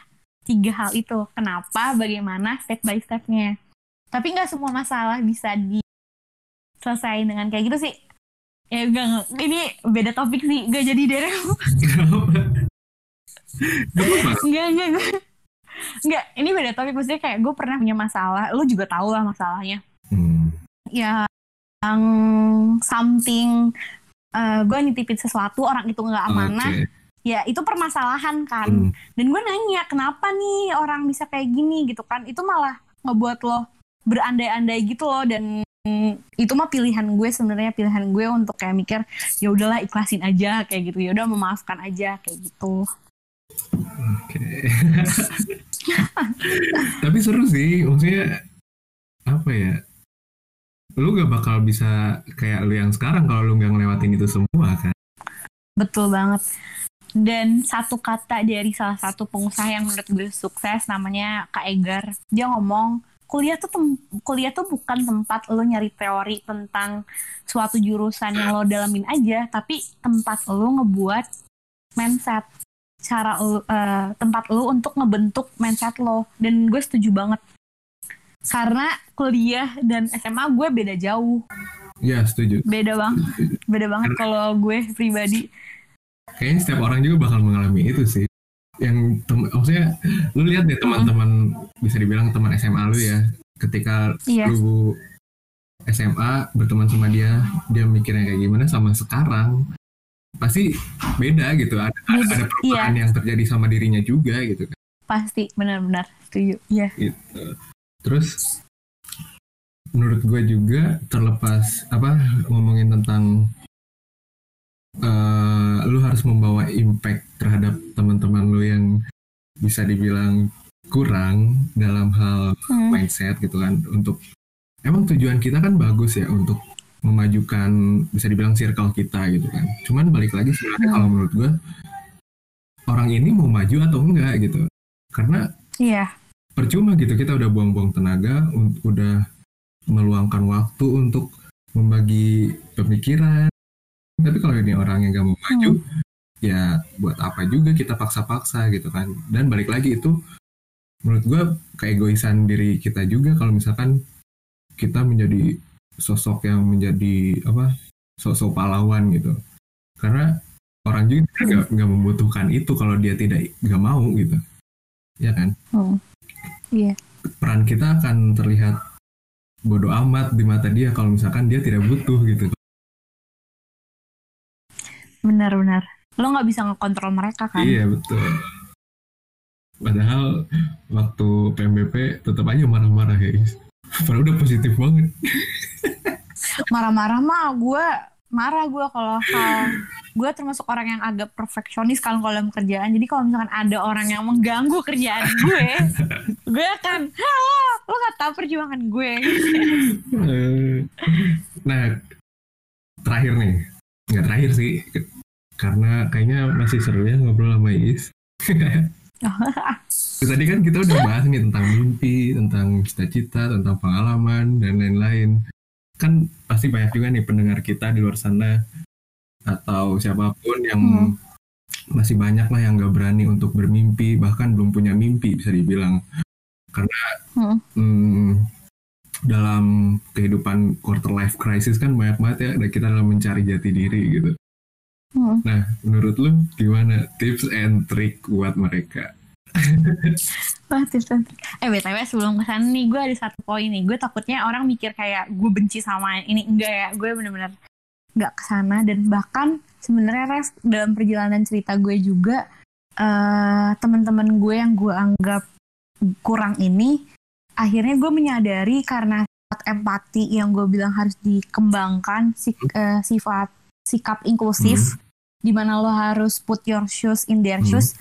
tiga hal itu. Kenapa? Bagaimana? Step by stepnya. Tapi nggak semua masalah bisa diselesaikan dengan kayak gitu sih. Ya enggak ini beda topik sih. Gak jadi deh. [LAUGHS] Gak. Enggak, enggak, ini beda topik. Maksudnya kayak gue pernah punya masalah. Lu juga tahu lah masalahnya. Hmm. Ya, yang something, eh gue nitipin sesuatu, orang itu nggak amanah. Oke. Ya, itu permasalahan kan. Hmm. Dan gue nanya, kenapa nih orang bisa kayak gini gitu kan. Itu malah ngebuat lo berandai-andai gitu loh. Dan itu mah pilihan gue sebenarnya pilihan gue untuk kayak mikir ya udahlah ikhlasin aja kayak gitu ya udah memaafkan aja kayak gitu Oke. Tapi seru sih, maksudnya apa ya? Lu gak bakal bisa kayak lu yang sekarang kalau lu nggak ngelewatin itu semua kan? Betul banget. Dan satu kata dari salah satu pengusaha yang menurut gue sukses namanya Kak Egar. Dia ngomong, kuliah tuh kuliah tuh bukan tempat lo nyari teori tentang suatu jurusan yang lo dalamin aja, tapi tempat lo ngebuat mindset cara eh, tempat lo untuk ngebentuk mindset lo. Dan gue setuju banget. Karena kuliah dan SMA gue beda jauh. Ya setuju. Beda banget. Beda banget kalau gue pribadi. Kayaknya setiap orang juga bakal mengalami itu sih. Yang tem- maksudnya lu lihat deh teman-teman bisa dibilang teman SMA lu ya, ketika Iya. lu SMA berteman sama dia, dia mikirnya kayak gimana sama sekarang pasti beda gitu. Ada Beda, ada perubahan yang terjadi sama dirinya juga gitu kan. Pasti benar-benar setuju. Iya. gitu. Terus menurut gue juga terlepas apa ngomongin tentang eh, lu harus membawa impact terhadap teman-teman lu yang bisa dibilang kurang dalam hal Hmm. mindset gitu kan untuk emang tujuan kita kan bagus ya untuk memajukan bisa dibilang circle kita gitu kan. Cuman balik lagi sebenarnya Hmm. kalau menurut gue orang ini mau maju atau enggak gitu. Karena Iya. percuma gitu kita udah buang-buang tenaga udah meluangkan waktu untuk membagi pemikiran. Tapi kalau ini orang yang gak mau maju ya buat apa juga kita paksa-paksa gitu kan. Dan balik lagi itu menurut gua keegoisan diri kita juga kalau misalkan kita menjadi sosok yang menjadi apa sosok pahlawan gitu karena orang juga nggak nggak membutuhkan itu kalau dia tidak nggak mau gitu ya kan Hmm. Iya. peran kita akan terlihat bodoh amat di mata dia kalau misalkan dia tidak butuh gitu. Benar-benar. Lo nggak bisa ngekontrol mereka kan? Iya betul. Padahal waktu PMBP tetap aja marah-marah ya. Is. Padahal udah positif banget. Marah-marah mah gue marah gue kalau hal gue termasuk orang yang agak perfeksionis kalau dalam kerjaan jadi kalau misalkan ada orang yang mengganggu kerjaan gue gue akan "Hah, lo gak tau perjuangan gue Eh, nah, terakhir nih. Nggak terakhir sih. Karena kayaknya masih seru ya ngobrol sama [LAUGHS] Is. Tadi kan kita udah bahas nih tentang mimpi, tentang cita-cita, tentang pengalaman, dan lain-lain. Kan pasti banyak juga nih pendengar kita di luar sana atau siapa pun yang Hmm. masih banyak lah yang gak berani untuk bermimpi bahkan belum punya mimpi bisa dibilang karena Hmm. hmm, dalam kehidupan quarter life crisis kan banyak banget ya dan kita dalam mencari jati diri gitu Hmm. nah menurut lu gimana tips and trick buat mereka Wah, tips and trick. Eh, BTW sebelum ke sana nih, gue ada satu poin nih. Gue takutnya orang mikir kayak gue benci sama ini. Enggak ya, gue bener-bener nggak ke sana. Dan bahkan sebenarnya Res, dalam perjalanan cerita gue juga, eh teman-teman gue yang gue anggap kurang ini, akhirnya gue menyadari karena sifat empati yang gue bilang harus dikembangkan, sik- eh, sifat sikap inklusif, di mana lo harus put your shoes in their Hmm. shoes.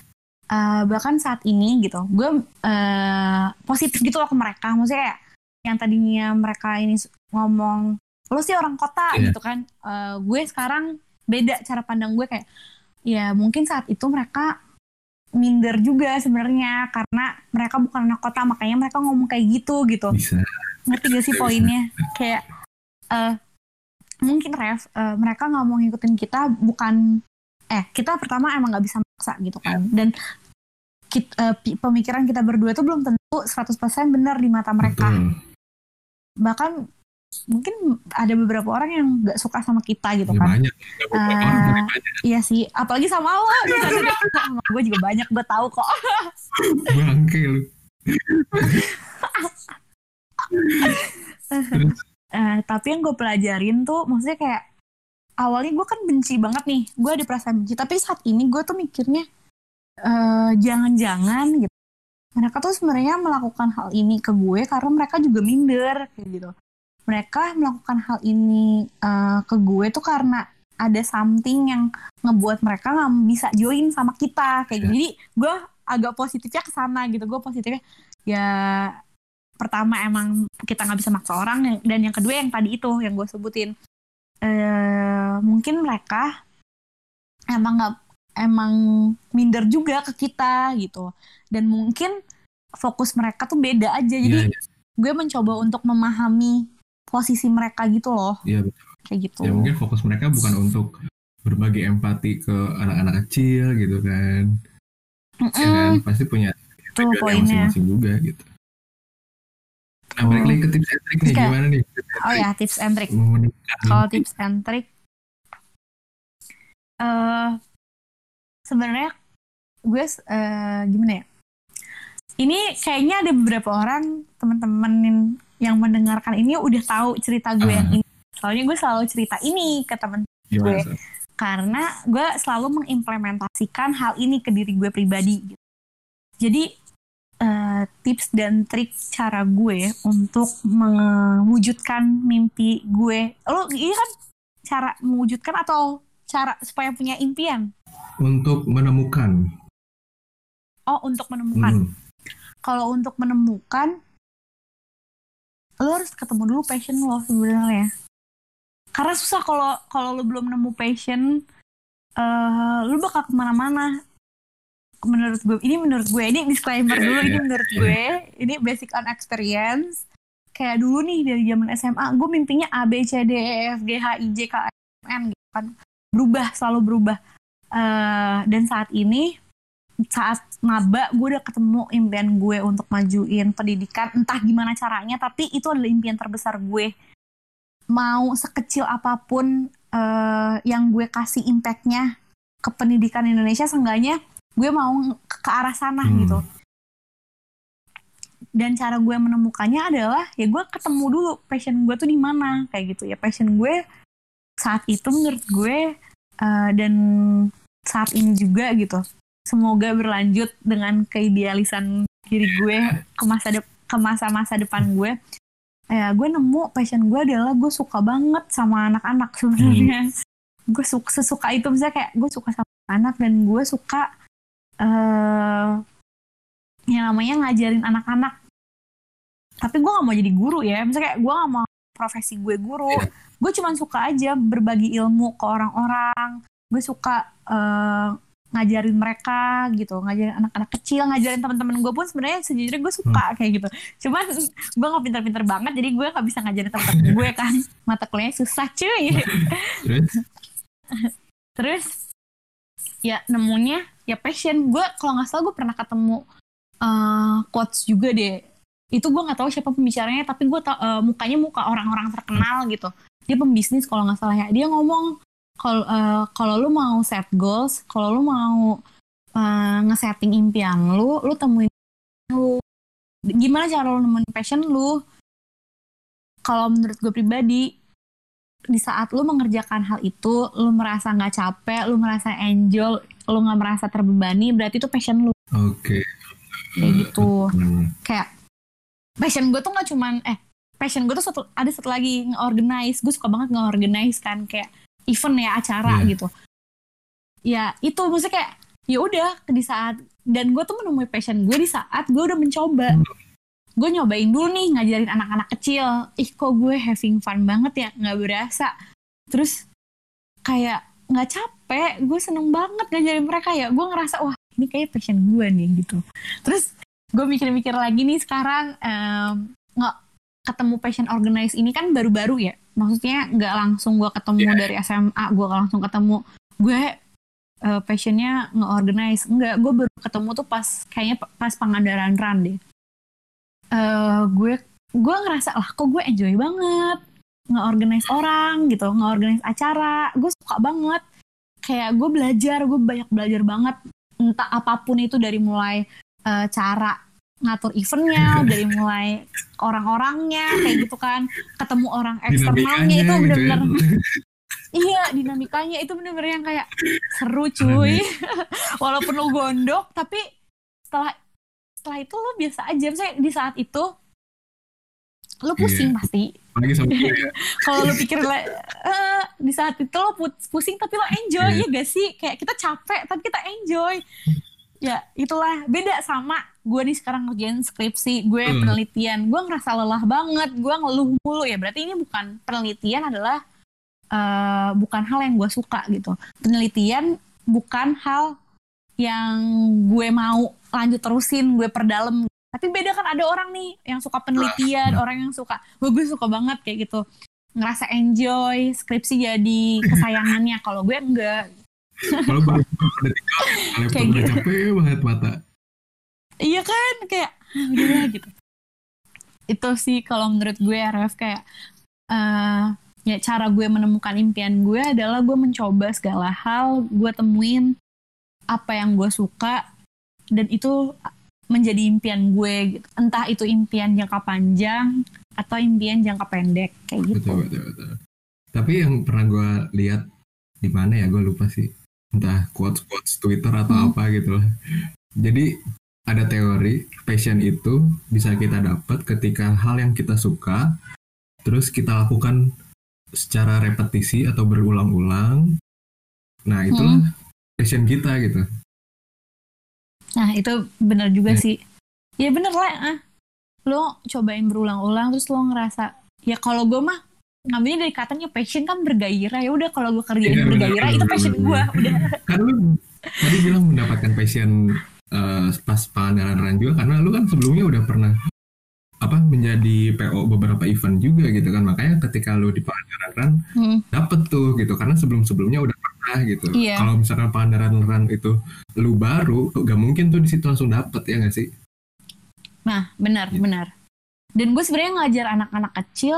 Uh, bahkan saat ini gitu, gue uh, positif gitu loh ke mereka. Maksudnya kayak yang tadinya mereka ini ngomong, lo sih orang kota Iya. gitu kan. Uh, gue sekarang beda cara pandang gue kayak, ya mungkin saat itu mereka minder juga sebenarnya karena mereka bukan anak kota makanya mereka ngomong kayak gitu gitu bisa ngerti gak sih Bisa, poinnya kayak eh mungkin ref eh, mereka nggak mau ngikutin kita bukan eh kita pertama emang nggak bisa maksa gitu kan. Dan kit- eh, pi- pemikiran kita berdua tuh belum tentu 100% benar di mata mereka. Betul. Bahkan mungkin ada beberapa orang yang nggak suka sama kita gitu Ya, kan. banyak. Orang Eh, dari banyak iya sih. Apalagi sama lo. [LAUGHS] Sama gue juga banyak gue tahu kok. Bangke lu. [LAUGHS] Eh, tapi yang gue pelajarin tuh maksudnya kayak awalnya gue kan benci banget nih gue ada perasaan benci tapi saat ini gue tuh mikirnya eh, jangan-jangan gitu. Mereka tuh sebenarnya melakukan hal ini ke gue karena mereka juga minder kayak gitu. Mereka melakukan hal ini eh, ke gue tuh karena ada something yang ngebuat mereka nggak bisa join sama kita kayak gitu. Jadi gue agak positifnya ke sana gitu. Gue positifnya ya pertama emang kita nggak bisa maksa orang dan yang kedua yang tadi itu yang gue sebutin eh mungkin mereka emang nggak emang minder juga ke kita gitu. Dan mungkin fokus mereka tuh beda aja. Jadi Iya, iya. gue mencoba untuk memahami posisi mereka gitu loh. Iya, betul. kayak gitu. Ya mungkin fokus mereka bukan untuk berbagi empati ke anak-anak kecil gitu kan. Ya kan? Pasti punya tuh poinnya. masing-masing juga gitu nah balik Oh. lagi ke tips and trick nih gimana nih oh ya tips and trick kalau tips and trick eh sebenarnya gue eh, gimana ya ini kayaknya ada beberapa orang teman-teman yang- mendengarkan ini udah tahu cerita gue yang Ah. ini soalnya gue selalu cerita ini ke teman gue. Karena gue selalu mengimplementasikan hal ini ke diri gue pribadi gitu. jadi eh, tips dan trik cara gue untuk mewujudkan mimpi gue. Lo ini kan cara mewujudkan atau cara supaya punya impian? Untuk menemukan. Oh untuk menemukan. Hmm, kalau untuk menemukan lo harus ketemu dulu passion lo sebenarnya. Karena susah kalau kalau lo belum nemu passion eh lo bakal ke mana-mana menurut gue ini menurut gue ini disclaimer dulu ini menurut gue ini basic on experience. Kayak dulu nih dari zaman SMA gue mimpinya A B C D E F G H I J K L M N gitu kan. Berubah selalu berubah. Eh, dan saat ini saat maba gue udah ketemu impian gue untuk majuin pendidikan entah gimana caranya tapi itu adalah impian terbesar gue mau sekecil apa pun eh, yang gue kasih impactnya ke pendidikan Indonesia seenggaknya gue mau ke, arah sana Hmm. gitu. Dan cara gue menemukannya adalah ya gue ketemu dulu passion gue tuh di mana kayak gitu. Ya passion gue saat itu menurut gue eh, dan saat ini juga gitu. Semoga berlanjut dengan keidealisan diri gue ke masa de- ke masa-masa depan gue. Ya gue nemu passion gue adalah gue suka banget sama anak-anak sebenarnya. Gue suka sesuka itu misalnya kayak gue suka sama anak dan gue suka eh yang namanya ngajarin anak-anak. Tapi gue gak mau jadi guru ya. Misalnya kayak gue gak mau profesi gue guru. Iya. gue cuma suka aja berbagi ilmu ke orang-orang. Gue suka eh, ngajarin mereka gitu. Ngajarin anak-anak kecil ngajarin teman-teman gue pun sebenarnya sejujurnya gue suka kayak gitu. Cuman [LAUGHS] gue nggak pinter-pinter banget jadi gue nggak bisa ngajarin teman-teman gue kan. [LAUGHS] Mata kuliahnya susah cuy. Terus? [LAUGHS] Terus ya nemunya ya passion. Gue kalau nggak salah gue pernah ketemu uh, quotes juga deh. Itu gue nggak tahu siapa pembicaranya tapi gue uh, mukanya muka orang-orang terkenal gitu. Dia pembisnis kalau nggak salah ya. Dia ngomong kalau uh, lu mau set goals kalau lu mau uh, ngesetting impian lu lu temuin lu. Gimana cara lu nemuin passion lu? Kalau menurut gue pribadi di saat lu mengerjakan hal itu lu merasa nggak capek lu merasa enjoy lu nggak merasa terbebani berarti itu passion lu oke okay. kayak gitu hmm. kayak passion gue tuh nggak cuman eh passion gue tuh satu, ada satu lagi nge-organize gue suka banget nge-organize kan kayak event ya acara yeah. gitu ya itu maksudnya kayak ya udah di saat dan gue tuh menemui passion gue di saat gue udah mencoba hmm. Gue nyobain dulu nih ngajarin anak-anak kecil. Ih kok gue having fun banget ya? Nggak berasa. Terus kayak nggak capek. Gue seneng banget ngajarin mereka ya. Gue ngerasa wah ini kayak passion gue nih gitu. Terus gue mikir-mikir lagi nih sekarang nggak um, ketemu passion organize ini kan baru-baru ya. Maksudnya nggak langsung gue ketemu yeah. dari SMA gue langsung ketemu. Gue uh, passionnya nge-organize. Enggak gue baru ketemu tuh pas kayaknya pas Pangandaran Run deh uh, gue gue ngerasa lah kok gue enjoy banget nge-organize orang gitu nge-organize acara. Gue suka banget. Kayak gue belajar gue banyak belajar banget. Entah apa pun itu dari mulai uh, cara ngatur eventnya [LAUGHS] dari mulai orang-orangnya kayak gitu kan. Ketemu orang eksternalnya itu bener-bener gitu ya. [LAUGHS] iya dinamikanya itu bener-bener yang kayak seru cuy. [LAUGHS] Walaupun lo gondok tapi setelah setelah itu lo biasa aja. Misalnya di saat itu lo pusing yeah. pasti [LAUGHS] ya. kalau lo pikir uh, di saat itu lo pusing tapi lo enjoy yeah. ya gak sih? Kayak kita capek tapi kita enjoy. Ya itulah. Beda sama gue nih sekarang ngerjain skripsi gue hmm. penelitian. Gue ngerasa lelah banget gue ngeluh mulu. Ya berarti ini bukan penelitian adalah uh, bukan hal yang gue suka gitu. Penelitian bukan hal yang gue mau lanjut terusin gue perdalam. Tapi beda kan ada orang nih yang suka penelitian orang yang suka gue gue suka banget kayak gitu. Ngerasa enjoy skripsi jadi kesayangannya. Kalau gue enggak. Kalau baru [LAUGHS] kayak gitu. capek banget mata. Iya kan? Kayak ah, udah gitu. Itu sih kalau menurut gue RF kayak uh, ya cara gue menemukan impian gue adalah gue mencoba segala hal gue temuin apa yang gue suka dan itu menjadi impian gue gitu. entah itu impian jangka panjang atau impian jangka pendek kayak gitu betul, betul, betul. tapi yang pernah gue lihat di mana ya gue lupa sih entah quotes quotes Twitter atau hmm. apa gitu lah jadi ada teori passion itu bisa kita dapat ketika hal yang kita suka terus kita lakukan secara repetisi atau berulang-ulang nah itulah hmm. passion kita gitu nah itu benar juga ya. sih. Ya bener lah ah. Lo cobain berulang-ulang terus lo ngerasa ya kalau gue mah ngambilnya dari katanya passion kan bergairah. Ya udah kalau gue kerjain ya, bergairah itu passion gue udah. [LAUGHS] Kan lu tadi bilang mendapatkan passion uh, pas Pangandaran juga karena lu kan sebelumnya udah pernah apa menjadi PO beberapa event juga gitu kan. Makanya ketika lu di Pangandaran hmm. dapet tuh gitu. Karena sebelum sebelumnya udah pernah gitu. Yeah. kalau misalkan Pangandaran itu lu baru gak mungkin tuh di situ langsung dapet ya gak sih? Nah benar gitu. benar. Dan gue sebenarnya ngajar anak-anak kecil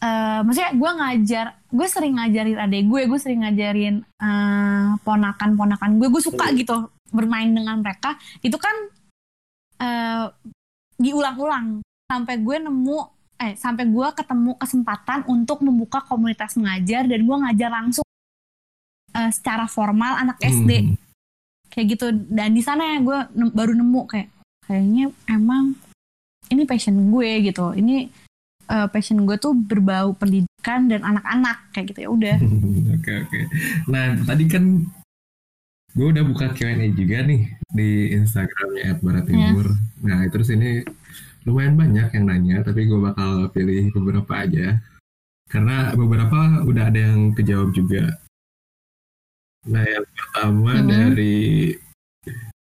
uh, maksudnya gue ngajar gue sering ngajarin adek gue gue sering ngajarin uh, ponakan-ponakan gue gue suka gitu bermain dengan mereka. Itu kan uh, diulang-ulang. Sampai gue nemu eh sampai gue ketemu kesempatan untuk membuka komunitas mengajar dan gue ngajar langsung uh, secara formal anak SD hmm. kayak gitu dan di sana ya gue ne baru nemu kayak kayaknya emang ini passion gue gitu ini uh, passion gue tuh berbau pendidikan dan anak-anak kayak gitu ya udah [LAUGHS] oke oke okay, okay. nah tadi kan gue udah buka Q&A juga nih di Instagramnya @baratimur. Yeah. Nah terus ini lumayan banyak yang nanya, tapi gue bakal pilih beberapa aja karena beberapa udah ada yang kejawab juga. Nah yang pertama mm -hmm. dari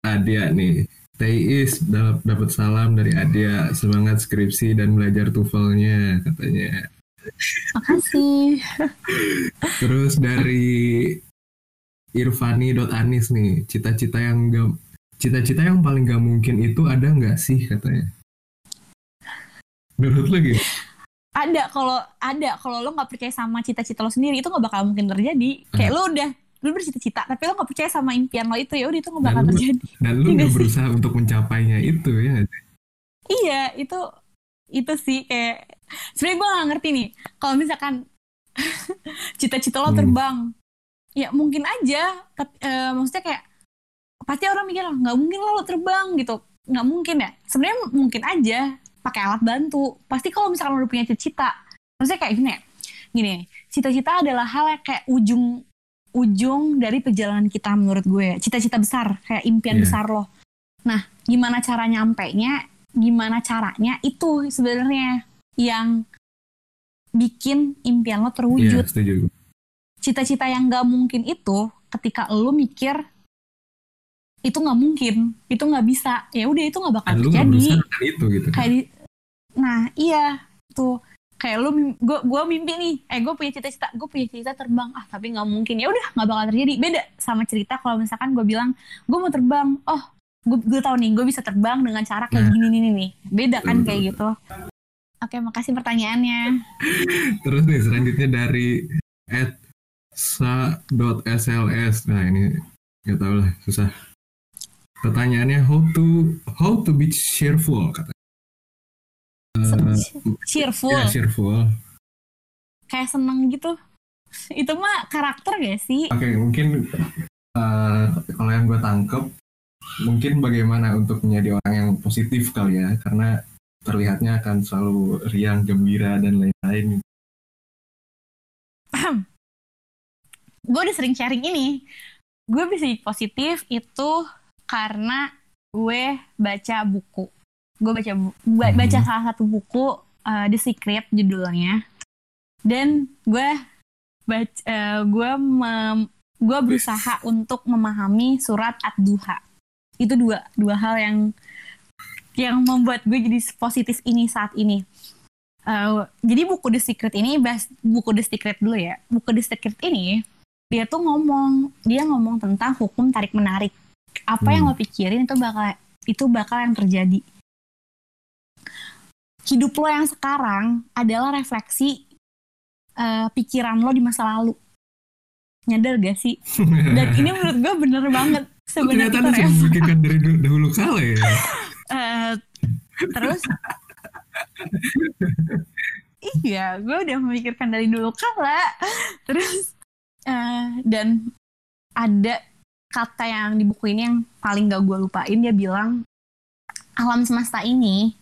Adia nih, Teis dapat salam dari Adia semangat skripsi dan belajar tuvelnya katanya. Makasih. Terus dari Irfani.anis nih, cita-cita yang gak, cita-cita yang paling gak mungkin itu ada nggak sih katanya? Menurut lo gitu? ada kalau ada kalau lo nggak percaya sama cita-cita lo sendiri itu nggak bakal mungkin terjadi kayak lo udah lo bercita-cita tapi lo nggak percaya sama impian lo itu. Ya udah itu nggak bakal Dan lu- terjadi. Dan lu Iya nggak sih. berusaha untuk mencapainya itu ya? iya itu itu sih kayak sebenarnya gue nggak ngerti nih. Kalau misalkan [LAUGHS] cita-cita lo Hmm. terbang ya mungkin aja tapi eh, maksudnya kayak pasti orang mikir nggak mungkin lo, lo terbang gitu. Nggak mungkin ya. Sebenarnya mungkin aja pakai alat bantu. Pasti kalau misalkan lo udah punya cita-cita maksudnya kayak gini ya. Gini cita-cita adalah hal yang kayak ujung ujung dari perjalanan kita menurut gue cita-cita besar kayak impian Iya. besar lo nah gimana cara nyampe nya gimana caranya itu sebenarnya yang bikin impian lo Iya, terwujud setuju. cita-cita yang gak mungkin itu ketika lo mikir itu nggak mungkin itu nggak bisa ya udah itu nggak bakal Dan terjadi itu gitu. kayak di nah iya tuh kayak lu gue gue mimpi nih. Eh gue punya cita-cita gue punya cita terbang. Ah tapi nggak mungkin. Ya udah nggak bakal terjadi. Beda sama cerita kalau misalkan gue bilang gue mau terbang. Oh gue gue tahu nih gue bisa terbang dengan cara kayak Nah. gini nih nih. Beda kan kayak gitu. oke makasih pertanyaannya. [LAUGHS] Terus nih selanjutnya dari at sa.sls. Nah ini nggak tahu lah susah. Pertanyaannya how to how to be cheerful kata. Cheerful. Ya cheerful. kayak seneng gitu. Itu mah karakter gak sih? Oke mungkin eh, kalau yang gue tangkep mungkin bagaimana untuk menjadi orang yang positif kali ya. Karena terlihatnya akan selalu riang gembira dan lain-lain. gue udah sering sharing ini. Gue bisa jadi positif itu karena gue baca buku gue baca ba- Mhm. baca salah satu buku uh, The Secret judulnya. Dan gue baca eh, gue gue berusaha untuk memahami surat ad-duha. Itu dua dua hal yang yang membuat gue jadi positif ini saat ini. Eh, jadi buku The Secret ini bahas buku The Secret dulu ya. Buku The Secret ini dia tuh ngomong dia ngomong tentang hukum tarik menarik apa yang Hmm. lo pikirin itu bakal itu bakal yang terjadi hidup lo yang sekarang adalah refleksi eh, pikiran lo di masa lalu. Nyadar gak sih? [LAUGHS] Dan ini menurut gue bener banget. Sebenarnya ternyata sudah memikirkan dari dulu, dahulu kala ya. [LAUGHS] Eh, terus? Iya gue udah memikirkan dari dulu kala terus eh, dan ada kata yang di buku ini yang paling gak gue lupain dia bilang alam semesta ini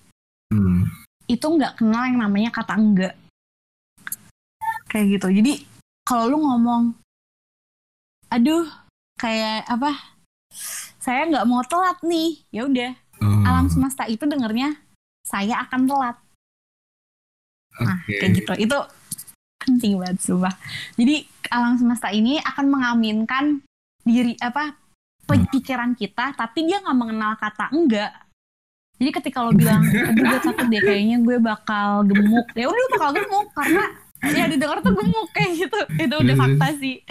Hmm. Itu nggak kenal yang namanya kata enggak. Kayak gitu. Jadi kalau lu ngomong aduh kayak apa saya nggak mau telat nih. Ya udah Oh, alam semesta itu dengernya saya akan telat. Nah oke. kayak gitu. Itu penting banget sumpah. Jadi alam semesta ini akan mengaminkan diri apa pe- pikiran kita tapi dia nggak mengenal kata enggak jadi ketika lo bilang aduh gue takut deh kayaknya gue bakal gemuk. Ya udah lo bakal gemuk karena ya didengar tuh gemuk kayak gitu. Itu udah Terus, fakta sih.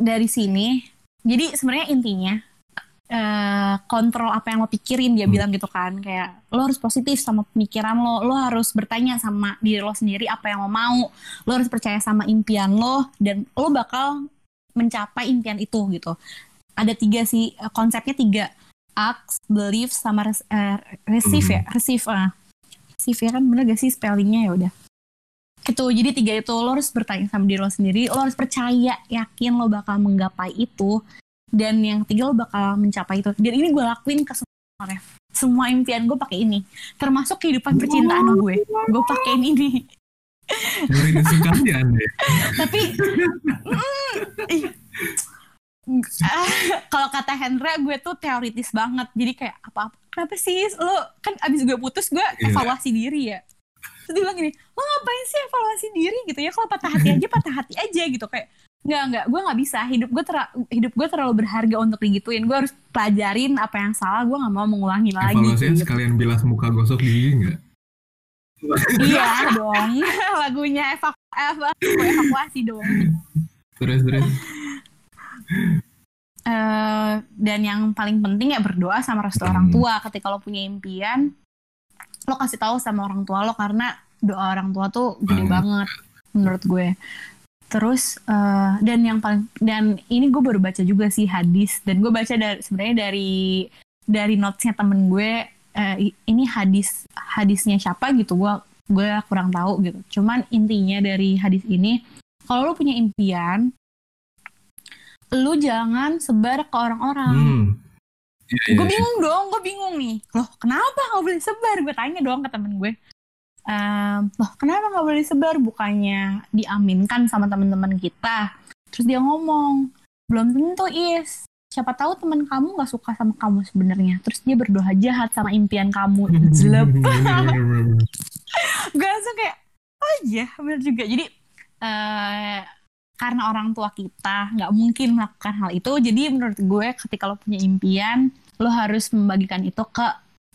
Dari sini jadi sebenarnya intinya eh, kontrol apa yang lo pikirin dia Hmm. bilang gitu kan. Kayak lo harus positif sama pemikiran lo. Lo harus bertanya sama diri lo sendiri apa yang lo mau. Lo harus percaya sama impian lo dan lo bakal mencapai impian itu gitu. Ada tiga sih eh, konsepnya tiga ask believe sama res- eh, receive ya? Receive ah. Receive ya kan bener gak sih spellingnya? Ya udah. Gitu jadi tiga itu lo harus bertanya sama diri lo sendiri lo harus percaya yakin lo bakal menggapai itu dan yang ketiga lo bakal mencapai itu. Dan ini gue lakuin ke semua ref semua impian gue pakai ini. Termasuk kehidupan percintaan gue. Gue pakein ini. Sekali anda. [LAUGHS] tapi mm, ih. [LAUGHS] Kalau kata Hendra gue tuh teoritis banget. Jadi kayak apa kenapa sih? Lo kan abis gue putus gue Iya. evaluasi diri ya? Terus dia bilang gini lo ngapain sih evaluasi diri? Gitu ya kalau patah hati aja patah hati aja gitu. Kayak nggak nggak gue nggak bisa. Hidup gue ter hidup gue terlalu berharga untuk digituin. Gue harus pelajarin apa yang salah. Gue nggak mau mengulangi lagi Evaluasinya gitu. sekalian bilas muka gosok gigi nggak? iya dong. [LAUGHS] Lagunya evaku evakuasi dong. Terus terus. Eh, dan yang paling penting ya berdoa sama restu Hmm. orang tua ketika lo punya impian lo kasih tahu sama orang tua lo karena doa orang tua tuh gede Banget. banget menurut gue terus eh, dan yang paling dan ini gue baru baca juga sih hadis dan gue baca dari sebenarnya dari dari notesnya temen gue i- ini hadis hadisnya siapa gitu gue gue kurang tahu gitu cuman intinya dari hadis ini kalau lo punya impian lu jangan sebar ke orang-orang. Hmm. Iya, iya, gue iya. bingung dong gue bingung nih. Loh kenapa nggak boleh sebar? Gue tanya dong ke temen gue. Ehm, loh kenapa nggak boleh sebar? Bukannya diaminkan sama teman-teman kita. Terus dia ngomong belum tentu is. Siapa tahu teman kamu nggak suka sama kamu sebenarnya. Terus dia berdoa jahat sama impian kamu. Jelek [LAUGHS] gue langsung kayak oh iya bener juga. Jadi eh karena orang tua kita nggak mungkin melakukan hal itu. Jadi menurut gue ketika lo punya impian lo harus membagikan itu ke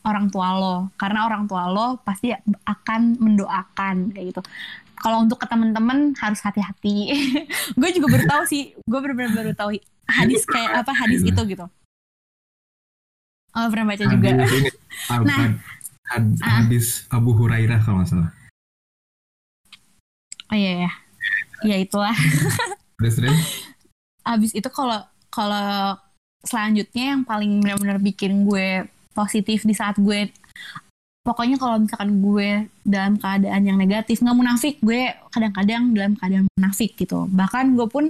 orang tua lo. Karena orang tua lo pasti akan mendoakan kayak gitu. Kalau untuk ke teman-teman harus hati-hati. [LAUGHS] Gue juga baru tahu sih gue benar-benar baru tahu hadis kayak apa hadis itu gitu. Oh pernah baca juga. Ab- Nah. Ah. hadis Abu Hurairah kalau nggak salah. oh iya ya ya itulah [LAUGHS] Terus terus. abis itu kalau kalau selanjutnya yang paling benar-benar bikin gue positif di saat gue pokoknya kalau misalkan gue dalam keadaan yang negatif nggak munafik gue kadang-kadang dalam keadaan munafik gitu bahkan gue pun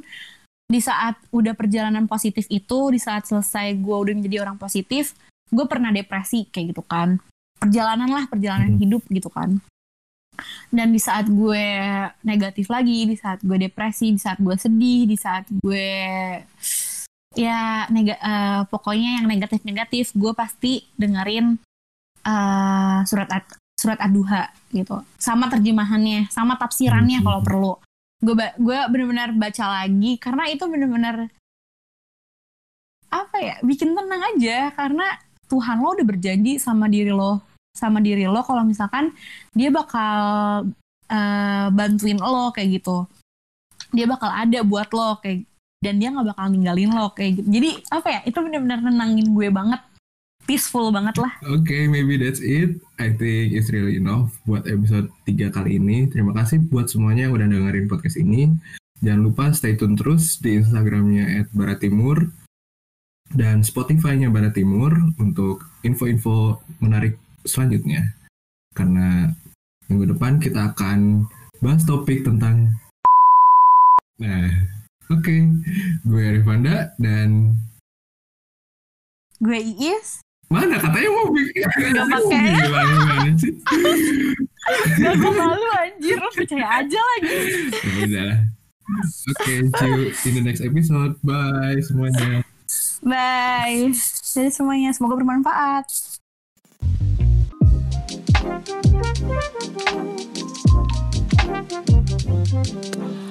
di saat udah perjalanan positif itu di saat selesai gue udah menjadi orang positif gue pernah depresi kayak gitu kan perjalanan lah perjalanan Hmm. hidup gitu kan dan di saat gue negatif lagi di saat gue depresi di saat gue sedih di saat gue ya nega, eh, pokoknya yang negatif negatif gue pasti dengerin eh, surat ad- surat aduha gitu. Sama terjemahannya sama tafsirannya Hmm. kalau perlu. Gue ba- gue benar-benar baca lagi karena itu benar-benar apa ya bikin tenang aja. Karena Tuhan lo udah berjanji sama diri lo sama diri lo kalau misalkan dia bakal eh, bantuin lo kayak gitu dia bakal ada buat lo kayak dan dia nggak bakal ninggalin lo kayak gitu jadi apa ya itu benar-benar nenangin gue banget peaceful banget lah Oke, maybe that's it. I think it's really enough buat episode 3 kali ini. Terima kasih buat semuanya yang udah dengerin podcast ini. Jangan lupa stay tune terus di Instagramnya @baratimur dan Spotify-nya Barat Timur untuk info-info menarik selanjutnya. Karena minggu depan kita akan bahas topik tentang Nah, oke. Gue Rifanda dan gue Iis mana katanya mau bikin Nggak [LAUGHS] pakai. [LAUGHS] Gak gue malu anjir percaya aja lagi Ya udah. Oke, see you in the next episode. Bye semuanya. bye jadi semuanya semoga bermanfaat Thank you.